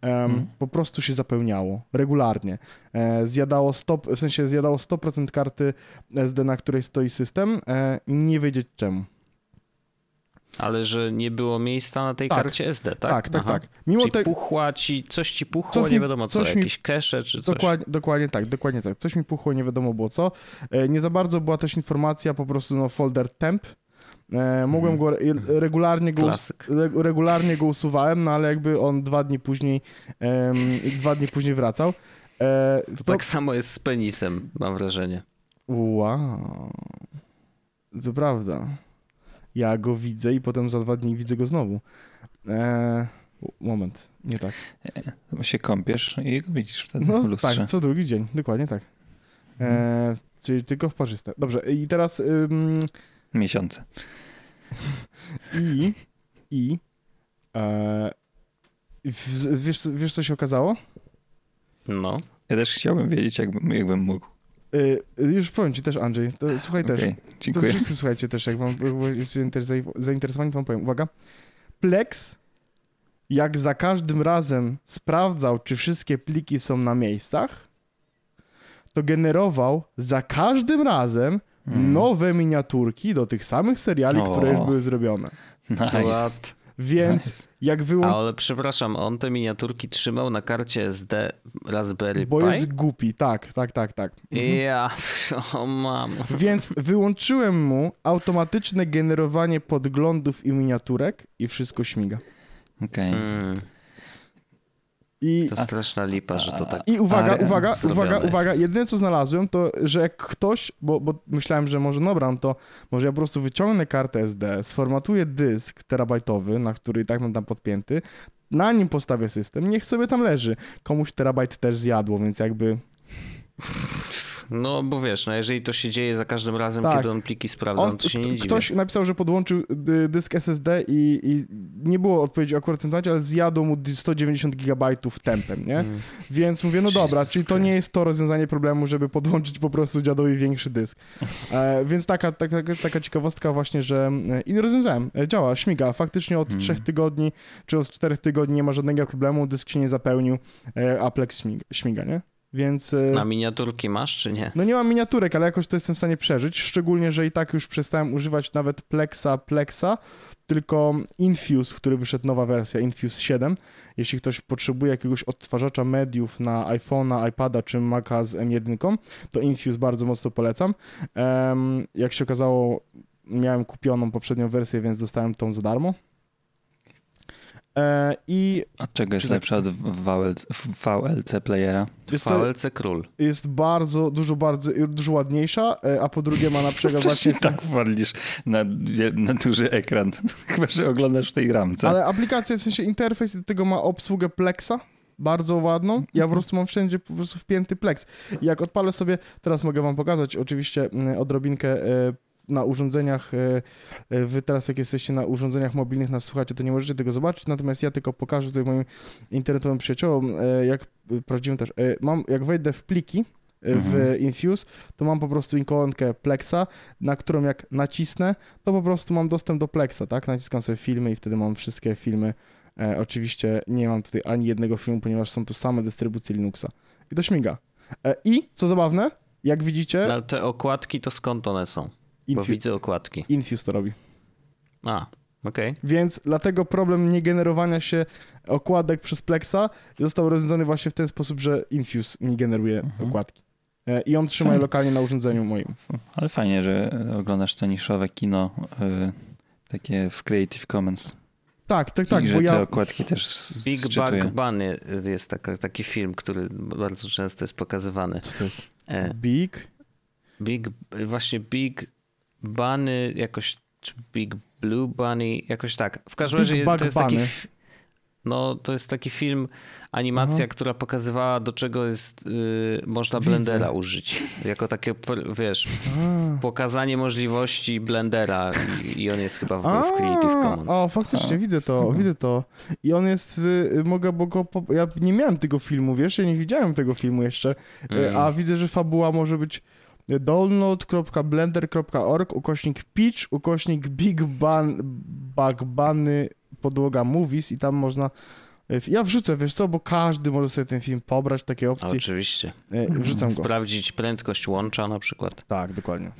A: em, po prostu się zapełniało regularnie. E, zjadało 100, w sensie zjadało 100% karty SD, na której stoi system, e, nie wiedzieć czemu.
B: Ale że nie było miejsca na tej
A: Tak.
B: karcie SD, tak?
A: Tak, tak,
B: Aha.
A: tak. Mimo
B: Czyli
A: tego.
B: puchła ci, coś ci puchło,
A: Coś
B: nie
A: mi-
B: wiadomo co,
A: mi-
B: jakieś cache czy coś.
A: Dokładnie, dokładnie tak, dokładnie tak. Coś mi puchło, nie wiadomo było co. E, Nie za bardzo była też informacja, po prostu no, folder temp. E, mogłem go re, regularnie go,
B: Klasyk.
A: regularnie go usuwałem, no ale jakby on dwa dni później dwa dni później wracał. E,
B: To tak samo jest z penisem, mam wrażenie.
A: Wow. To prawda. Ja go widzę i potem za dwa dni widzę go znowu. E, moment, nie tak.
C: Bo się kąpiesz i go widzisz wtedy
A: No
C: w lustrze.
A: tak, co drugi dzień, dokładnie tak. E, czyli tylko w parzyste. Dobrze, i teraz ym,
C: Miesiące.
A: I i e, w, wiesz, wiesz co się okazało?
B: No.
C: Ja też chciałbym wiedzieć, jakbym, jakbym mógł.
A: Y, już powiem ci też, Andrzej. To, słuchaj też.
C: Okej,
A: To
C: dziękuję.
A: wszyscy słuchajcie też, jak wam jesteście zainteres- zainteresowani, to wam powiem. Uwaga. Plex, jak za każdym razem sprawdzał, czy wszystkie pliki są na miejscach, to generował za każdym razem
C: Mm.
A: nowe miniaturki do tych samych seriali,
C: O.
A: które już były zrobione.
C: Nice.
B: What?
A: Więc
C: nice.
A: jak
B: A,
A: wyłączył,
B: ale przepraszam, on te miniaturki trzymał na karcie SD Raspberry
A: bo
B: Pi?
A: jest głupi, tak, tak, tak, tak. Mhm.
B: Ja, <laughs> o mam.
A: Więc wyłączyłem mu automatyczne generowanie podglądów i miniaturek i wszystko śmiga.
C: Okej.
B: Mm,
A: I,
B: to straszna lipa, że to tak.
A: i uwaga, uwaga,
B: zrobione
A: uwaga,
B: jest.
A: uwaga, jedyne co znalazłem to, że jak ktoś, bo, bo myślałem, że może dobra, no to może ja po prostu wyciągnę kartę SD, sformatuję dysk terabajtowy, na który i tak mam tam podpięty, na nim postawię system, niech sobie tam leży. Komuś terabajt też zjadło, więc jakby
B: No bo wiesz, no jeżeli to się dzieje za każdym razem,
A: Tak.
B: kiedy on pliki sprawdza,
A: On,
B: to się nie dziwię.
A: ktoś napisał, że podłączył dysk SSD i, i nie było odpowiedzi akurat w tym temacie, ale zjadł mu 190 gigabajtów tempem, nie?
B: Mm.
A: Więc mówię, no dobra,
B: Jesus
A: czyli to nie
B: Christ.
A: jest to rozwiązanie problemu, żeby podłączyć po prostu dziadowi większy dysk. E, więc taka, taka, taka ciekawostka właśnie, że e, i rozwiązałem, e, działa, śmiga. Faktycznie od
C: Hmm.
A: trzech tygodni, czy od czterech tygodni nie ma żadnego problemu, dysk się nie zapełnił, e, a Plex śmiga, śmiga nie? Więc... e,
B: Na miniaturki masz, czy nie?
A: no nie mam miniaturek, ale jakoś to jestem w stanie przeżyć, szczególnie, że i tak już przestałem używać nawet Plexa Plexa, tylko Infuse, który wyszedł nowa wersja, Infuse 7. Jeśli ktoś potrzebuje jakiegoś odtwarzacza mediów na iPhone'a, iPada czy Maca z M1, to Infuse bardzo mocno polecam. Jak się okazało, miałem kupioną poprzednią wersję, więc dostałem tą za darmo. E, I
C: Od czego jest
A: Czy tak-
C: lepsza od VLC, VLC playera?
A: jest, to,
B: VLC Król.
A: jest bardzo, dużo, bardzo, dużo ładniejsza, e, a po drugie ma na <laughs> przykład właśnie...
C: Tak walisz na, na duży ekran. <laughs> Chyba, że oglądasz w tej ramce.
A: Ale aplikacja, w sensie interfejs do tego ma obsługę Plexa, bardzo ładną. Ja po prostu mam wszędzie po prostu wpięty Plex. I jak odpalę sobie, teraz mogę wam pokazać oczywiście mm, odrobinkę e, na urządzeniach, e, e, wy teraz jak jesteście na urządzeniach mobilnych, nas słuchacie, to nie możecie tego zobaczyć, natomiast ja tylko pokażę tutaj moim internetowym przyjaciołom, e, jak prawdziwym też, mam, jak wejdę w pliki, w
C: Mhm.
A: Infuse, to mam po prostu ikonkę Plexa, na którą jak nacisnę, to po prostu mam dostęp do Plexa, tak? Naciskam sobie filmy i wtedy mam wszystkie filmy. E, oczywiście nie mam tutaj ani jednego filmu, ponieważ są to same dystrybucje Linuxa. I to śmiga. E, I, co zabawne, jak widzicie,
B: ale te okładki to skąd one są? Bo
A: Infu-
B: widzę okładki.
A: Infuse to robi.
B: A, okej.
A: Więc dlatego problem niegenerowania się okładek przez Plexa został rozwiązany właśnie w ten sposób, że Infuse mi generuje
C: Mhm.
A: okładki. E, I on trzyma je lokalnie na urządzeniu moim.
C: Ale fajnie, że oglądasz to niszowe kino y, takie w Creative Commons.
A: Tak, tak, tak,
C: I że
A: bo
C: te
A: ja...
C: okładki też
B: Big
C: zczytuję.
B: Bug Bunny jest taka, taki film, który bardzo często jest pokazywany.
A: Co to jest?
B: E,
A: Big?
B: Big, właśnie Big Bunny, jakoś, Big Blue Bunny, jakoś tak. W każdym
A: Big
B: razie
A: Bug
B: to jest taki,
A: Bunny.
B: no to jest taki film, animacja,
A: Aha.
B: która pokazywała do czego jest, y, można
A: Widzę.
B: Blendera użyć. Jako takie, wiesz,
A: A.
B: pokazanie możliwości Blendera i, i on jest chyba w, w Creative Commons.
A: O, faktycznie,
C: A,
A: widzę to,
C: super.
A: widzę to. I on jest, w, mogę, bo go, ja nie miałem tego filmu, wiesz, ja nie widziałem tego filmu jeszcze, e,
B: Mm.
A: a widzę, że fabuła może być download.blender.org, ukośnik pitch, ukośnik big ban, bug bunny, podłoga movies i tam można, e, ja wrzucę, wiesz co, bo każdy może sobie ten film pobrać, takie opcje,
B: Oczywiście.
A: E, wrzucam go.
B: Sprawdzić prędkość łącza na przykład.
A: Tak, dokładnie.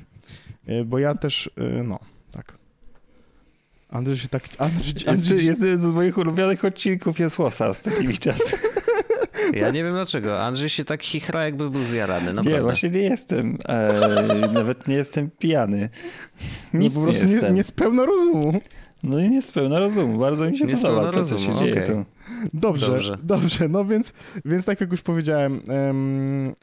A: E, Bo ja też, no, tak. Andrzej się tak, Andrzej,
C: Jest,
A: Andrzej,
C: jest jeden z moich ulubionych odcinków jest łosa z takimi czasy.
B: Ja nie wiem dlaczego. Andrzej się tak chichra, jakby był zjarany.
C: Nie,
B: Naprawdę.
C: właśnie nie jestem. E, nawet nie jestem pijany.
A: no
C: Nic
A: po
C: nie
A: prostu nie,
C: jestem.
A: nie z pełna rozumu.
C: No i jest pełna rozumu, bardzo mi się
B: Jest
C: podoba to, co się dzieje
B: okej.
C: tu.
A: Dobrze,
B: Dobrze.
A: dobrze, no więc, więc tak jak już powiedziałem, em,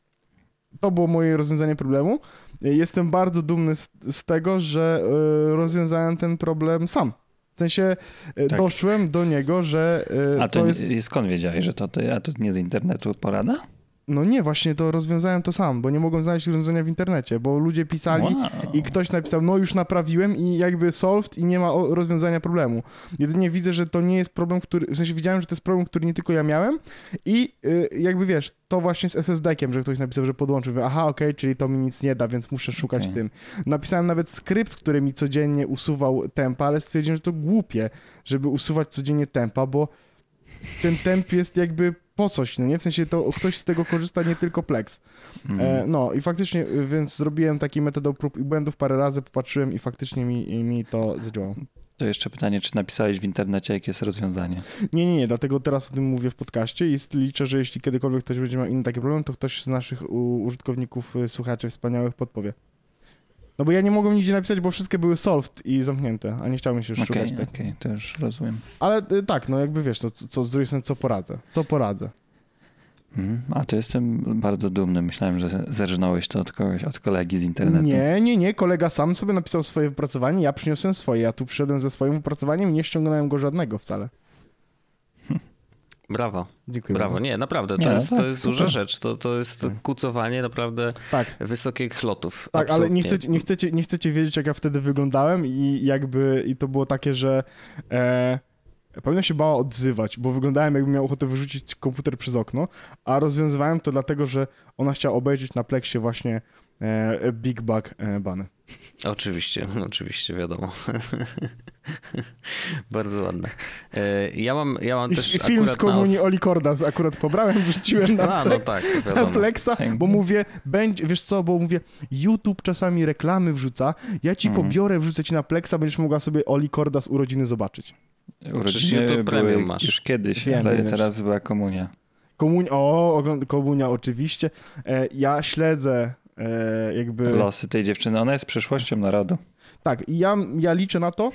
A: to było moje rozwiązanie problemu. Jestem bardzo dumny z, z tego, że e, rozwiązałem ten problem sam. W sensie e,
C: Tak.
A: doszłem do niego, że e,
C: A to,
A: to
C: jest...
A: jest...
C: skąd wiedziałeś, że to ty, a to nie z internetu porada?
A: No nie, właśnie to rozwiązałem to sam, bo nie mogłem znaleźć rozwiązania w internecie, bo ludzie pisali
C: Wow.
A: i ktoś napisał, no już naprawiłem i jakby solved i nie ma rozwiązania problemu. Jedynie widzę, że to nie jest problem, który, w sensie widziałem, że to jest problem, który nie tylko ja miałem i y, jakby wiesz, to właśnie z SSD-kiem, że ktoś napisał, że podłączył, Mówię, aha, okej, czyli to mi nic nie da, więc muszę szukać
C: Okej.
A: tym. Napisałem nawet skrypt, który mi codziennie usuwał tempa, ale stwierdziłem, że to głupie, żeby usuwać codziennie tempa, bo ten temp jest jakby po coś, no nie? W sensie to ktoś z tego korzysta, nie tylko Plex. E, no i faktycznie, y, więc zrobiłem taki metodę prób i błędów parę razy, popatrzyłem i faktycznie mi, mi to zadziałało.
C: To jeszcze pytanie, czy napisałeś w internecie, jakie jest rozwiązanie?
A: Nie, nie, nie, dlatego teraz o tym mówię w podcaście i liczę, że jeśli kiedykolwiek ktoś będzie miał inny taki problem, to ktoś z naszych użytkowników, y, słuchaczy wspaniałych podpowie. No bo ja nie mogłem nigdzie napisać, bo wszystkie były solved i zamknięte, a nie chciałem się już
C: Okej,
A: szukać
C: okej,
A: tych.
C: to już rozumiem.
A: Ale y, tak, no jakby wiesz, to, co, co z drugiej strony, co poradzę? Co poradzę?
C: Mhm. A to jestem bardzo dumny. Myślałem, że zerżnąłeś to od kogoś, od kolegi z internetu.
A: Nie, nie, nie, kolega sam sobie napisał swoje wypracowanie, ja przyniosłem swoje, ja tu przyszedłem ze swoim wypracowaniem i nie ściągnąłem go żadnego wcale.
B: Brawo,
A: Dziękuję
B: brawo.
A: bardzo.
B: Nie, naprawdę, to
C: Nie,
B: jest,
C: tak,
B: to jest duża rzecz. To, to jest
A: Tak.
B: kucowanie naprawdę
A: Tak,
B: wysokich lotów.
A: Tak, ale
B: Absolutnie.
A: nie chcecie, nie, chcecie, nie chcecie wiedzieć, jak ja wtedy wyglądałem i jakby, i to było takie, że e, powinno się bała odzywać, bo wyglądałem jakbym miał ochotę wyrzucić komputer przez okno, a rozwiązywałem to dlatego, że ona chciała obejrzeć na Plexie właśnie Big Bug e, Bunny.
B: Oczywiście, <laughs> oczywiście, wiadomo. <laughs> Bardzo ładne. E, Ja mam, ja mam też
A: I film z
B: na
A: komunii
B: os-
A: Oli Cordas akurat pobrałem, <laughs> wrzuciłem na,
B: A, no tak,
A: na. Plexa, bo mówię, będzie, wiesz co, bo mówię, YouTube czasami reklamy wrzuca, ja ci
C: Mhm.
A: pobiorę, wrzucę ci na Plexa, będziesz mogła sobie Oli Cordas urodziny zobaczyć.
C: Urodziny
B: YouTube Premium masz.
C: już kiedyś,
A: Wiem,
C: ale
A: wiem,
C: teraz była komunia.
A: Komunia, o, ogląd- komunia oczywiście. E, ja śledzę e, jakby...
C: Losy tej dziewczyny, ona jest przyszłością narodu.
A: Tak, i ja, ja liczę na to,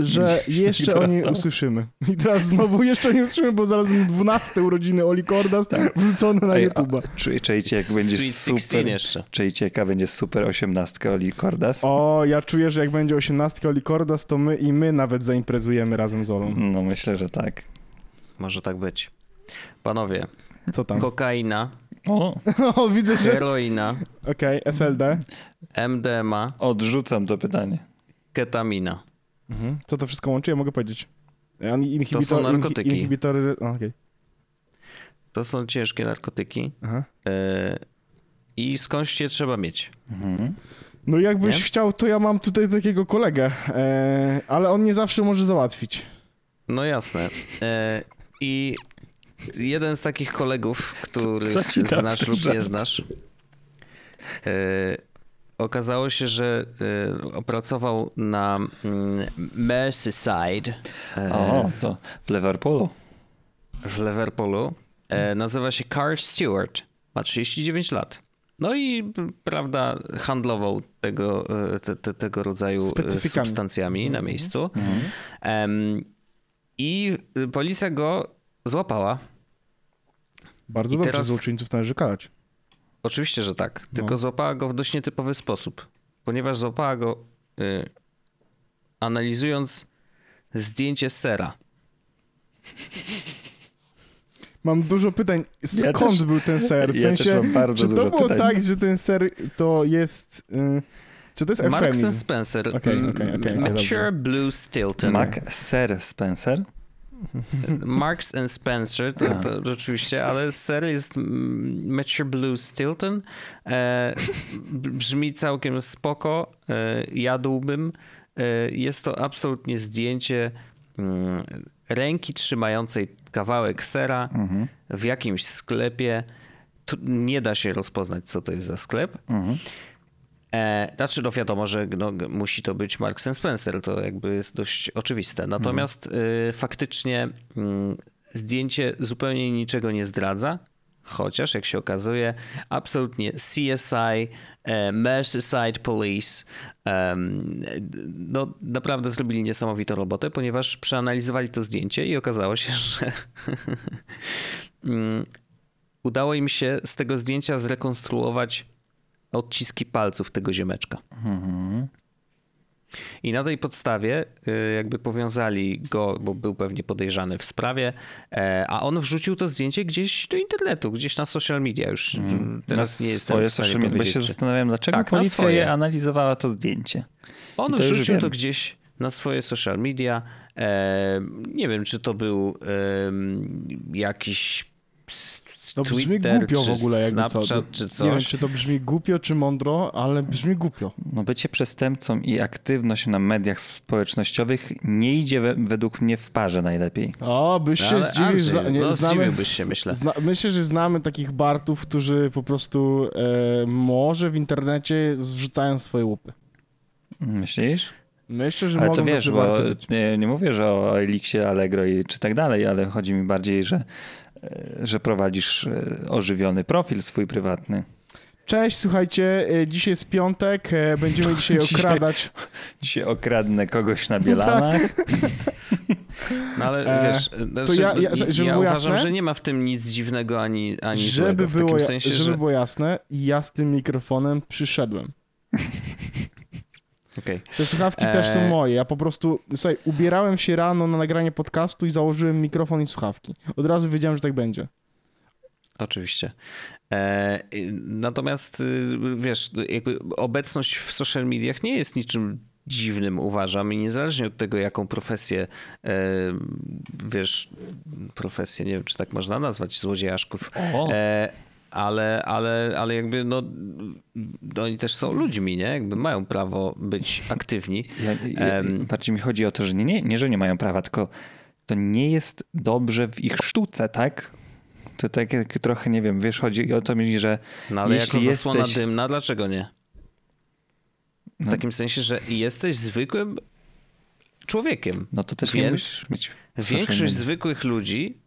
A: że <laughs> jeszcze o niej
C: to.
A: usłyszymy. I teraz znowu jeszcze nie usłyszymy, bo zaraz będą 12 urodziny Oli Cordas wrzucone na
C: Tak. Ej, a
A: YouTube'a.
C: jak będzie
B: Sweet 16
C: super...
B: jeszcze.
C: Czajcie, jaka będzie super osiemnastka Oli Cordas?
A: O, ja czuję, że jak będzie 18 Oli Cordas, to my i my nawet zaimprezujemy razem z Olą.
C: No myślę, że tak.
B: Może tak być. Panowie,
A: Co tam?
B: kokaina,
C: O, <laughs>
A: O, widzę, że...
B: heroina,
A: Okej, SLD.
B: MDMA,
C: odrzucam to pytanie.
B: ketamina.
A: Mhm. Co to wszystko łączy? Ja mogę powiedzieć. On- Inhibitor,
B: To są narkotyki.
A: Inhi, inhibitory... o, Okej.
B: To są ciężkie narkotyki.
A: Aha.
B: E, I skądś je trzeba mieć.
C: Mhm.
A: No jakbyś
B: Nie?
A: chciał, to ja mam tutaj takiego kolegę, e, ale on nie zawsze może załatwić.
B: No jasne. E, I jeden z takich kolegów, których
C: co ci dał
B: znasz lub nie znasz, e, okazało się, że e, opracował na mm, Merseyside e,
C: O, to w Liverpoolu.
B: w Liverpoolu. Nazywa się Carl Stewart. Ma 39 lat. No i prawda, handlował tego, te, te, tego rodzaju substancjami na miejscu.
C: Mhm.
B: Em, I policja go złapała.
A: Bardzo
B: I
A: dobrze
B: teraz-
A: złoczyńców należy karać.
B: Oczywiście, że tak. Tylko
A: No.
B: złapała go w dość nietypowy sposób, ponieważ złapała go y, analizując zdjęcie sera.
A: Mam dużo pytań,
C: Ja
A: skąd
C: też-
A: był ten ser? W
C: ja
A: sensie,
C: też mam bardzo
A: czy to
C: dużo
A: było
C: pytań.
A: tak, że ten ser to jest... Y, czy to jest
B: Marks and
A: eufemizm?
B: Spencer. M-
A: okej, okej,
B: Mature
A: dobrze.
B: Blue Stilton.
C: Mac Sir Spencer.
B: Marks and Spencer, to, to oczywiście, ale ser jest mm, Mature Blue Stilton. E, brzmi całkiem spoko. E, jadłbym. E, jest to absolutnie zdjęcie mm, ręki trzymającej kawałek sera
C: Mhm.
B: w jakimś sklepie. Tu nie da się rozpoznać, co to jest za sklep.
C: Mhm.
B: E, znaczy, no wiadomo, że no, musi to być Marks Spencer, to jakby jest dość oczywiste. Natomiast y, faktycznie mm, zdjęcie zupełnie niczego nie zdradza, Chociaż, jak się okazuje, absolutnie CSI, e, Merseyside Police em, no, naprawdę zrobili niesamowitą robotę, ponieważ przeanalizowali to zdjęcie i okazało się, <laughs> że mm, udało im się z tego zdjęcia zrekonstruować odciski palców tego ziomeczka. I na tej podstawie y, jakby powiązali go, bo był pewnie podejrzany w sprawie, e, a on wrzucił to zdjęcie gdzieś do internetu, gdzieś na social media. Już mm. teraz
C: na
B: nie jestem w stanie
C: social media, się zastanawiam, dlaczego
B: Tak,
C: policja je analizowała to zdjęcie.
B: On
C: to
B: wrzucił to gdzieś na swoje social media. E, nie wiem, czy to był jakiś
A: To brzmi
B: Twitter,
A: głupio w ogóle, jakby co.
B: Czy
A: Nie wiem,
B: coś.
A: czy to brzmi głupio, czy mądro, ale brzmi głupio.
C: No bycie przestępcą i aktywność na mediach społecznościowych nie idzie we, według mnie w parze najlepiej.
A: O, byś się
B: Ale
A: zdziwił.
B: Andrzej,
A: Zna, nie,
B: no,
A: znamy,
B: zdziwiłbyś się, myślę.
A: zna, myślę, że znamy takich bartów, którzy po prostu e, może w internecie zrzucają swoje łupy.
C: Myślisz?
A: Myślę, że
C: Ale
A: mogą
C: to wiesz, bo nie, nie mówię, że o Elixie, Allegro i czy tak dalej, ale chodzi mi bardziej, że, że prowadzisz e, ożywiony profil swój prywatny.
A: Cześć, słuchajcie, e, dzisiaj jest piątek, e, będziemy <laughs> dzisiaj
C: Dzisiaj-
A: okradać.
C: Dzisiaj okradnę kogoś na Bielanach. <laughs>
B: No ale
A: E,
B: wiesz, znaczy,
A: ja- ja-
B: ja,
A: żeby było
B: uważam,
A: jasne,
B: że nie ma w tym nic dziwnego ani, ani
A: Żeby
B: złego. W
A: było,
B: takim
A: ja-
B: sensie,
A: żeby
B: że...
A: było jasne, ja z tym mikrofonem przyszedłem. <laughs>
B: Okej.
A: Te słuchawki też są
B: E,
A: moje. Ja po prostu, słuchaj, ubierałem się rano na nagranie podcastu i założyłem mikrofon i słuchawki. Od razu wiedziałem, że tak będzie.
B: Oczywiście. E, natomiast y, wiesz, jakby obecność w social mediach nie jest niczym dziwnym, uważam, i niezależnie od tego, jaką profesję, e, wiesz, profesję, nie wiem, czy tak można nazwać, złodziejaszków, e, ale, ale, ale jakby no, oni też są ludźmi, nie? Jakby mają prawo być aktywni.
C: Ja, ja, bardziej mi chodzi o to, że nie, nie, nie, że nie mają prawa, tylko to nie jest dobrze w ich sztuce, tak? To tak trochę, nie wiem, wiesz, chodzi o to mi, że
B: No ale
C: jeśli
B: jako zasłona
C: jesteś...
B: dymna, dlaczego nie? W
C: No.
B: takim sensie, że jesteś zwykłym człowiekiem.
C: No to też nie
B: Więc
C: musisz mieć
B: Większość zwykłych ludzi,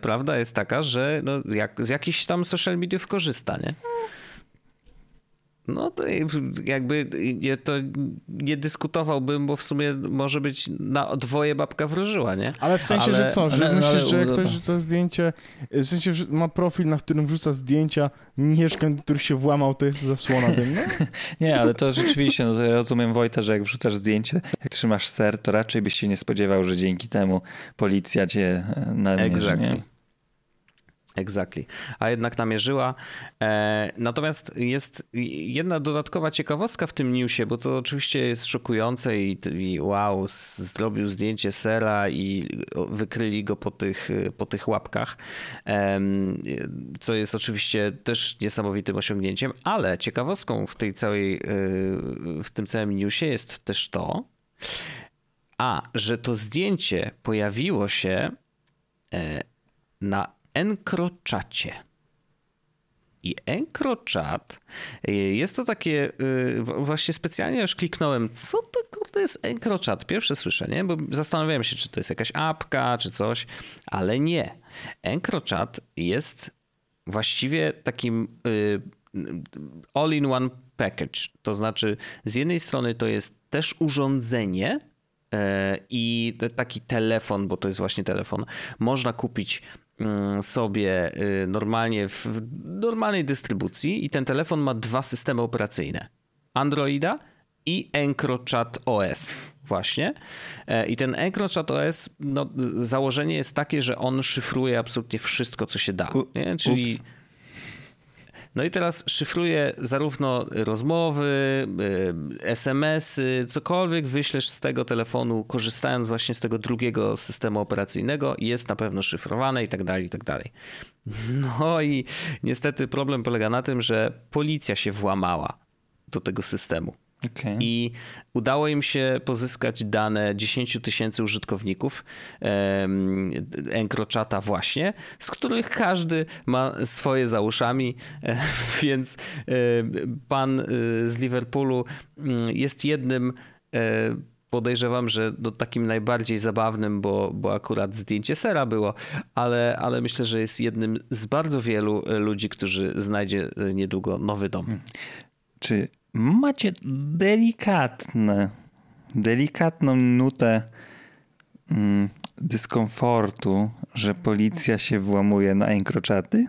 B: prawda, jest taka, że no, jak, z jakichś tam social mediów korzysta, nie? No to jakby nie, to nie dyskutowałbym, bo w sumie może być na dwoje babka wróżyła, nie?
A: Ale w sensie,
B: Ale-
A: że co, że
C: ale-
A: myślisz,
C: ale-
A: że jak ktoś
C: to-
A: rzuca zdjęcie, w sensie, że ma profil, na którym wrzuca zdjęcia mieszkań, który się włamał, to jest zasłona dymna? <laughs>
C: Nie, ale to rzeczywiście, no to ja rozumiem Wojta, że jak wrzucasz zdjęcie, jak trzymasz ser, to raczej byś się nie spodziewał, że dzięki temu policja cię e, namierzy,
B: Exactly.
C: nie?
B: Exactly. A jednak namierzyła. E, natomiast jest jedna dodatkowa ciekawostka w tym newsie, bo to oczywiście jest szokujące i, i wow, zrobił zdjęcie sera i wykryli go po tych, po tych łapkach, Em, co jest oczywiście też niesamowitym osiągnięciem, ale ciekawostką w tej całej, e, w tym całym newsie jest też to, a, że to zdjęcie pojawiło się e, na Encrochacie. I Encrochat y, jest to takie, y, właśnie specjalnie już kliknąłem, co to kurde jest Encrochat? Pierwsze słyszę, nie? Bo zastanawiałem się, czy to jest jakaś apka, czy coś, ale nie. Encrochat jest właściwie takim y, all-in-one package. To znaczy, z jednej strony to jest też urządzenie, i taki telefon, bo to jest właśnie telefon, można kupić sobie y, normalnie w w normalnej dystrybucji i ten telefon ma dwa systemy operacyjne. Androida i EncroChat OS właśnie. E, I ten EncroChat OS, no, założenie jest takie, że on szyfruje absolutnie wszystko, co się da. Nie? Czyli
C: ups.
B: No i teraz szyfruje zarówno rozmowy, y, SMS-y, cokolwiek wyślesz z tego telefonu, korzystając właśnie z tego drugiego systemu operacyjnego, jest na pewno szyfrowane i tak dalej, i tak dalej. No i niestety problem polega na tym, że policja się włamała do tego systemu.
C: Okej.
B: I udało im się pozyskać dane 10 tysięcy użytkowników em, Encrochata właśnie, z których każdy ma swoje za uszami, e, <laughs> więc e, pan e, z Liverpoolu mm, jest jednym podejrzewam, że no, takim najbardziej zabawnym, bo, bo akurat zdjęcie sera było, ale, ale myślę, że jest jednym z bardzo wielu ludzi, którzy znajdzie niedługo nowy dom.
C: Czy macie delikatne, delikatną nutę mm, dyskomfortu, że policja się włamuje na enkrochaty?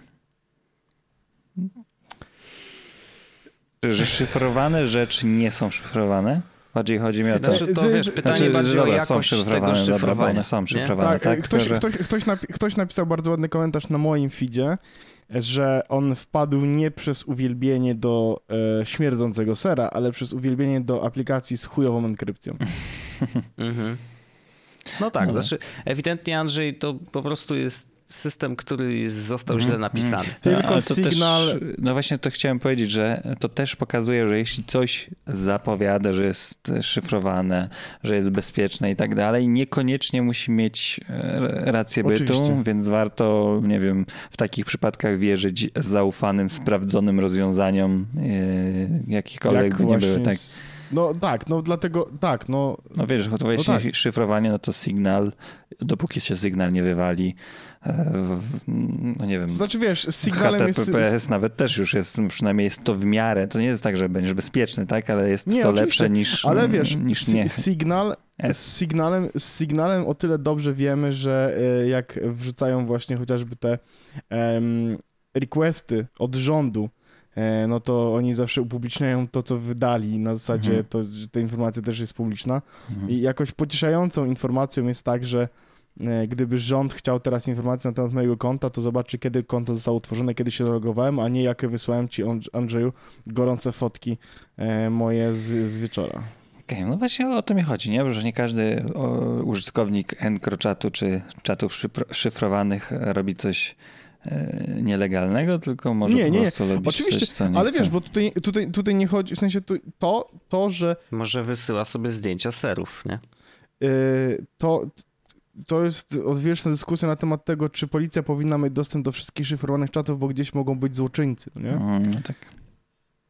C: Że szyfrowane rzeczy nie są szyfrowane? Bardziej chodzi mi o to,
B: znaczy, to wiesz, pytanie znaczy, bardziej dobra, o jakość są tego szyfrowania. Dobra,
C: one są szyfrowane, tak?
A: tak? Ktoś, ktoś, ktoś, ktoś napisał bardzo ładny komentarz na moim feedzie, że on wpadł nie przez uwielbienie do e, śmierdzącego sera, ale przez uwielbienie do aplikacji z chujową enkrypcją. <laughs>
B: mhm. No tak, no. znaczy ewidentnie Andrzej to po prostu jest system, który został źle mhm, napisany.
A: Tylko to sygnal... Też,
C: no właśnie to chciałem powiedzieć, że to też pokazuje, że jeśli coś zapowiada, że jest szyfrowane, że jest bezpieczne i tak dalej, niekoniecznie musi mieć e, rację bytu, więc warto, nie wiem, w takich przypadkach wierzyć zaufanym, sprawdzonym rozwiązaniom, e, jakichkolwiek Jak by nie były. Tak. Z
A: no tak, no dlatego, tak, no...
C: No wiesz, jeśli no tak. szyfrowanie, no to sygnał, dopóki się sygnał nie wywali, e, no nie wiem...
A: Znaczy wiesz, z sygnałem
C: HTTPS jest... nawet też już jest, przynajmniej jest to w miarę, to nie jest tak, że będziesz bezpieczny, tak, ale jest nie, to lepsze niż,
A: ale wiesz,
C: niż nie.
A: Z sygnałem, z sygnałem o tyle dobrze wiemy, że e, jak wrzucają właśnie chociażby te um, requesty od rządu, no to oni zawsze upubliczniają to, co wydali, na zasadzie mhm. to, że ta informacja też jest publiczna. Mhm. I jakoś pocieszającą informacją jest tak, że e, gdyby rząd chciał teraz informacji na temat mojego konta, to zobaczy, kiedy konto zostało utworzone, kiedy się zalogowałem, a nie jakie wysłałem ci, Andrzeju, gorące fotki e, moje z, z wieczora.
C: Okej, okay, no właśnie o to mi chodzi, nie? że nie każdy użytkownik EncroChatu czy czatów szyfrowanych robi coś E, nielegalnego, tylko może nie, po nie, prostu robić Oczywiście, coś, co nie
A: ale
C: chce.
A: wiesz, bo tutaj, tutaj, tutaj nie chodzi, w sensie to, to, że...
B: Może wysyła sobie zdjęcia serów, nie?
A: Yy, to, to jest odwieczna dyskusja na temat tego, czy policja powinna mieć dostęp do wszystkich szyfrowanych czatów, bo gdzieś mogą być złoczyńcy, nie?
C: Mm, no tak.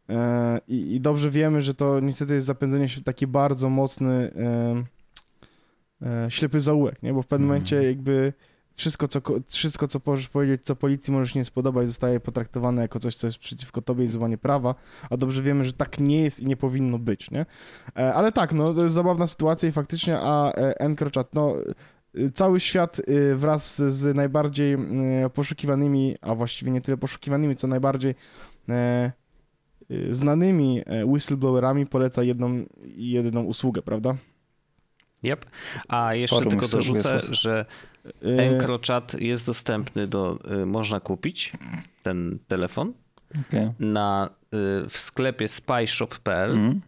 A: E, I, I, dobrze wiemy, że to niestety jest zapędzenie się w taki bardzo mocny ślepy zaułek, nie? Bo w pewnym mm. momencie jakby wszystko co, wszystko, co możesz powiedzieć, co policji możesz nie spodobać, zostaje potraktowane jako coś, co jest przeciwko tobie i złamanie prawa, a dobrze wiemy, że tak nie jest i nie powinno być, nie? E, ale tak, no, to jest zabawna sytuacja i faktycznie, a e, EncroChat, no, e, cały świat wraz z najbardziej poszukiwanymi, a właściwie nie tyle poszukiwanymi, co najbardziej znanymi whistleblowerami poleca jedną, jedną usługę, prawda?
B: Yep. A jeszcze Forum tylko dorzucę, że Y, EncroChat jest dostępny do, y, można kupić ten telefon okay. na, y, w sklepie spyshop.pl. Mm.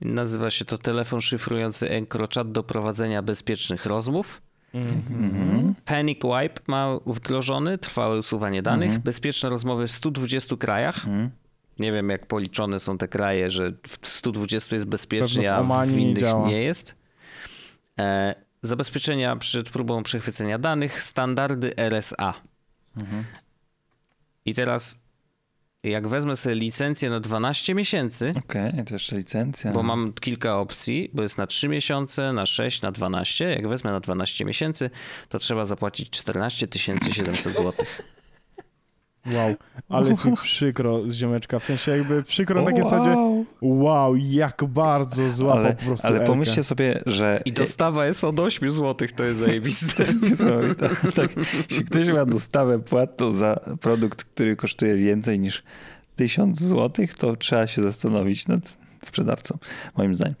B: Nazywa się to telefon szyfrujący EncroChat do prowadzenia bezpiecznych rozmów. Mm -hmm. Panic Wipe ma wdrożony, trwałe usuwanie danych, mm -hmm. bezpieczne rozmowy w 120 krajach. Mm. Nie wiem, jak policzone są te kraje, że w 120 jest bezpiecznie, a w innych nie, nie jest. E, zabezpieczenia przed próbą przechwycenia danych, standardy RSA. Mhm. I teraz, jak wezmę sobie licencję na 12 miesięcy.
C: Okej, okay, to jeszcze licencja.
B: Bo mam kilka opcji, bo jest na 3 miesiące, na 6, na 12. Jak wezmę na 12 miesięcy, to trzeba zapłacić 14 700 zł.
A: Wow, ale jest mi przykro z ziomeczka, w sensie jakby przykro na zasadzie, wow, jak bardzo zła
C: ale,
A: po prostu
C: Ale pomyślcie sobie, że...
B: I dostawa jest od 8 zł, to jest zajebiste. <laughs>
C: tak, tak. Jeśli ktoś ma dostawę płatną za produkt, który kosztuje więcej niż 1000 zł, to trzeba się zastanowić nad sprzedawcą, moim zdaniem.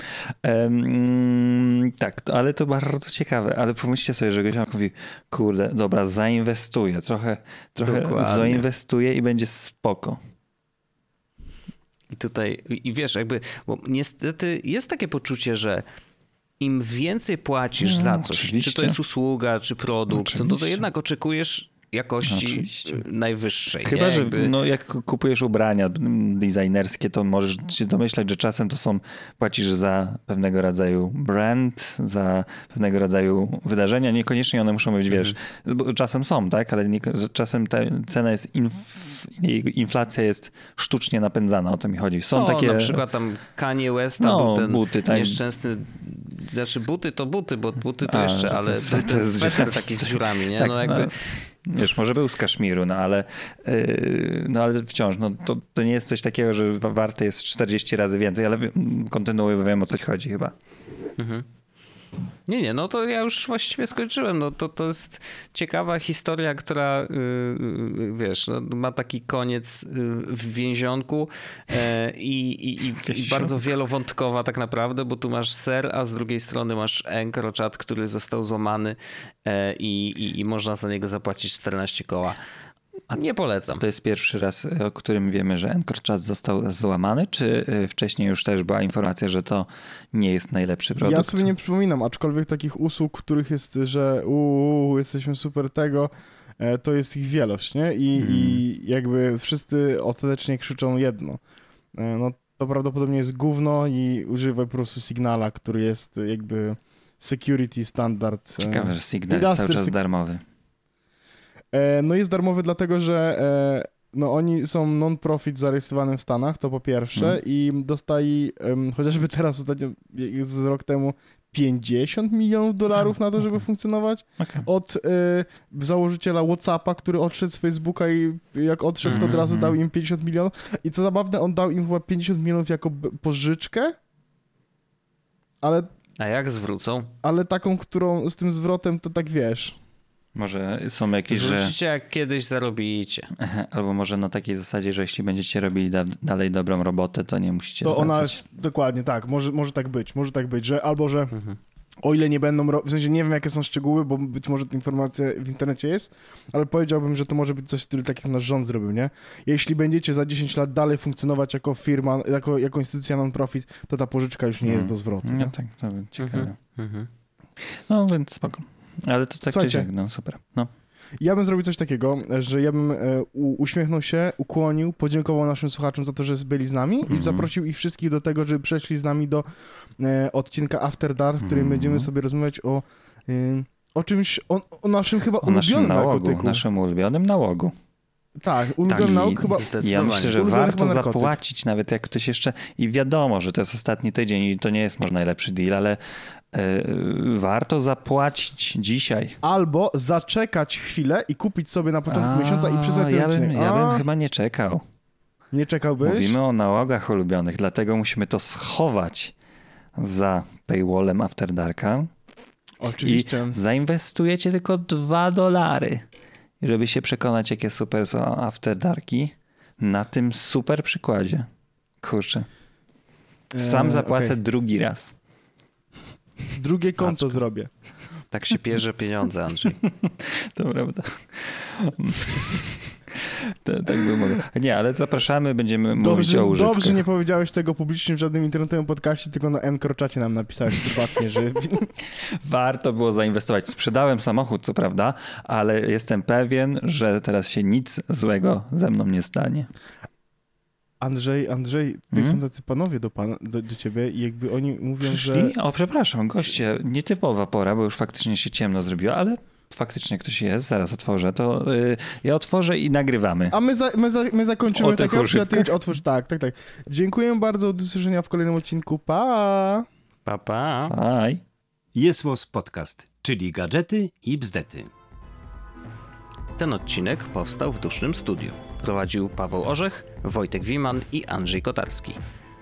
C: Um, tak, ale to bardzo ciekawe, ale pomyślcie sobie, że gość mówi, kurde, dobra, zainwestuję, trochę, trochę zainwestuję i będzie spoko.
B: I tutaj, i wiesz, jakby, bo niestety jest takie poczucie, że im więcej płacisz no, za coś, oczywiście. czy to jest usługa, czy produkt, no to, to jednak oczekujesz jakości
C: Oczywiście.
B: najwyższej.
C: Chyba,
B: nie?
C: że
B: Jakby-
C: no, jak kupujesz ubrania designerskie, to możesz się domyślać, że czasem to są, płacisz za pewnego rodzaju brand, za pewnego rodzaju wydarzenia. Niekoniecznie one muszą być, wiesz, bo czasem są, tak, ale nie, czasem ta cena jest, inf, inflacja jest sztucznie napędzana, o to mi chodzi. Są
B: no,
C: takie...
B: na przykład tam Kanye West,
C: No,
B: był ten
C: buty, tak.
B: nieszczęsny, znaczy buty to buty, bo buty to
C: A,
B: jeszcze, ale ten, sweter taki z dziurami, nie?
C: Tak,
B: no jakby...
C: Wiesz, może był z Kaszmiru, no ale, yy, no ale wciąż, no to, to nie jest coś takiego, że wa- warte jest 40 razy więcej, ale kontynuuję, bo wiem o co chodzi chyba.
B: Nie, nie, no to ja już właściwie skończyłem. No to, to jest ciekawa historia, która, yy, wiesz, no, ma taki koniec yy, w więzionku e, i, i, i, i bardzo wielowątkowa tak naprawdę, bo tu masz ser, a z drugiej strony masz Enkrochat, który został złamany i, i, i można za niego zapłacić 14 koła. Nie polecam.
C: To jest pierwszy raz, o którym wiemy, że EncroChat został złamany, czy y, wcześniej już też była informacja, że to nie jest najlepszy produkt?
A: Ja sobie nie przypominam, aczkolwiek takich usług, których jest, że uuu, jesteśmy super tego, e, to jest ich wielość, nie? I,
C: Mhm.
A: I jakby wszyscy ostatecznie krzyczą jedno. E, No to prawdopodobnie jest gówno i używaj po prostu Signala, który jest jakby security standard. e,
C: Ciekawe, że Signal jest cały czas darmowy.
A: E, No jest darmowy dlatego, że e, no oni są non-profit zarejestrowany w Stanach, to po pierwsze
C: Mhm.
A: i dostali chociażby teraz ostatnio, z rok temu 50 milionów dolarów na to, żeby funkcjonować
C: Okay.
A: od e, założyciela Whatsappa, który odszedł z Facebooka i jak odszedł, to od
B: Mhm,
A: razu
C: mhm.
A: dał im 50 milionów i co zabawne, on dał im chyba 50 milionów jako pożyczkę, ale,
B: A jak zwrócą?
A: ale taką, którą z tym zwrotem to tak wiesz...
C: Może są jakieś, że...
B: Zwrócicie jak kiedyś zarobicie.
C: Albo może na takiej zasadzie, że jeśli będziecie robili da dalej dobrą robotę, to nie musicie
A: To ona
C: zwracać.
A: jest, dokładnie tak, może, może tak być, może tak być, że albo, że o ile nie będą, w sensie nie wiem jakie są szczegóły, bo być może ta informacja w internecie jest, ale powiedziałbym, że to może być coś w stylu tak jak nasz rząd zrobił, nie? Jeśli będziecie za 10 lat dalej funkcjonować jako firma, jako, jako instytucja non-profit, to ta pożyczka już nie jest
C: Mhm.
A: do zwrotu.
C: No
A: nie?
C: tak, to ciekawe.
B: Mhm, mhm.
C: No więc spoko. Ale to tak czy
A: Słuchajcie.
C: siak, no super. No.
A: Ja bym zrobił coś takiego, że ja bym e, uśmiechnął się, ukłonił, podziękował naszym słuchaczom za to, że byli z nami
C: Mhm.
A: i zaprosił ich wszystkich do tego, żeby przeszli z nami do e, odcinka After Dark, w którym
C: Mhm.
A: będziemy sobie rozmawiać o, y, o czymś, o, o naszym chyba
C: O naszym
A: ulubionym
C: nałogu,
A: narkotyku.
C: naszym ulubionym nałogu.
A: Tak, ulubiony
C: Tak,
A: nauk chyba...
C: Ja myślę, że
A: Ulubiony
C: warto zapłacić, nawet jak ktoś jeszcze. I wiadomo, że to jest ostatni tydzień i to nie jest może najlepszy deal, ale e, warto zapłacić dzisiaj.
A: Albo zaczekać chwilę i kupić sobie na początku
C: A,
A: miesiąca i przysłać
C: ja bym, ja bym chyba nie czekał.
A: Nie czekałbyś?
C: Mówimy o nałogach ulubionych, dlatego musimy to schować za paywallem After Darka.
A: Oczywiście.
C: I zainwestujecie tylko 2 dolary, żeby się przekonać, jakie super są After Darki na tym super przykładzie. Kurczę. Sam
A: E,
C: zapłacę
A: okej.
C: drugi raz.
A: Drugie konto zrobię.
B: Tak się bierze pieniądze, Andrzej. <laughs>
C: To prawda. To, tak by mogło. Nie, ale zapraszamy, będziemy mówić
A: Dobrze,
C: o używkach.
A: dobrze nie powiedziałeś tego publicznie w żadnym internetowym podcaście, tylko na Encroczacie nam napisałeś prywatnie, że <laughs>
C: Warto było zainwestować. Sprzedałem samochód, co prawda, ale jestem pewien, że teraz się nic złego ze mną nie stanie.
A: Andrzej, Andrzej, tutaj
C: Mhm.
A: są tacy panowie do, pana, do, do ciebie i jakby oni mówią, że...
C: Przyszli? O, przepraszam, goście, nietypowa pora, bo już faktycznie się ciemno zrobiło, ale faktycznie ktoś jest, zaraz otworzę, to y, ja otworzę i nagrywamy.
A: A my, za, my, za, my zakończymy tak,
C: używkach?
A: ty otwórz, tak, tak, tak. Dziękuję bardzo, do usłyszenia w kolejnym odcinku, pa!
B: Pa, pa.
D: Jest Podcast, czyli gadżety i bzdety.
B: Ten odcinek powstał w dusznym studiu. Prowadził Paweł Orzech, Wojtek Wiman i Andrzej Kotarski.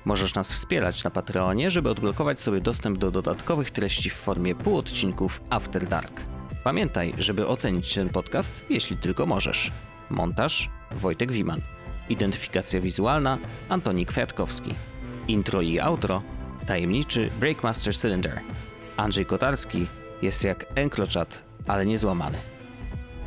B: Możesz nas wspierać na Patreonie, żeby odblokować sobie dostęp do dodatkowych treści w formie półodcinków After Dark. Pamiętaj, żeby ocenić ten podcast, jeśli tylko możesz. Montaż Wojtek Wiman. Identyfikacja wizualna Antoni Kwiatkowski. Intro i outro tajemniczy Breakmaster Cylinder. Andrzej Kotarski jest jak Encrochat, ale nie złamany.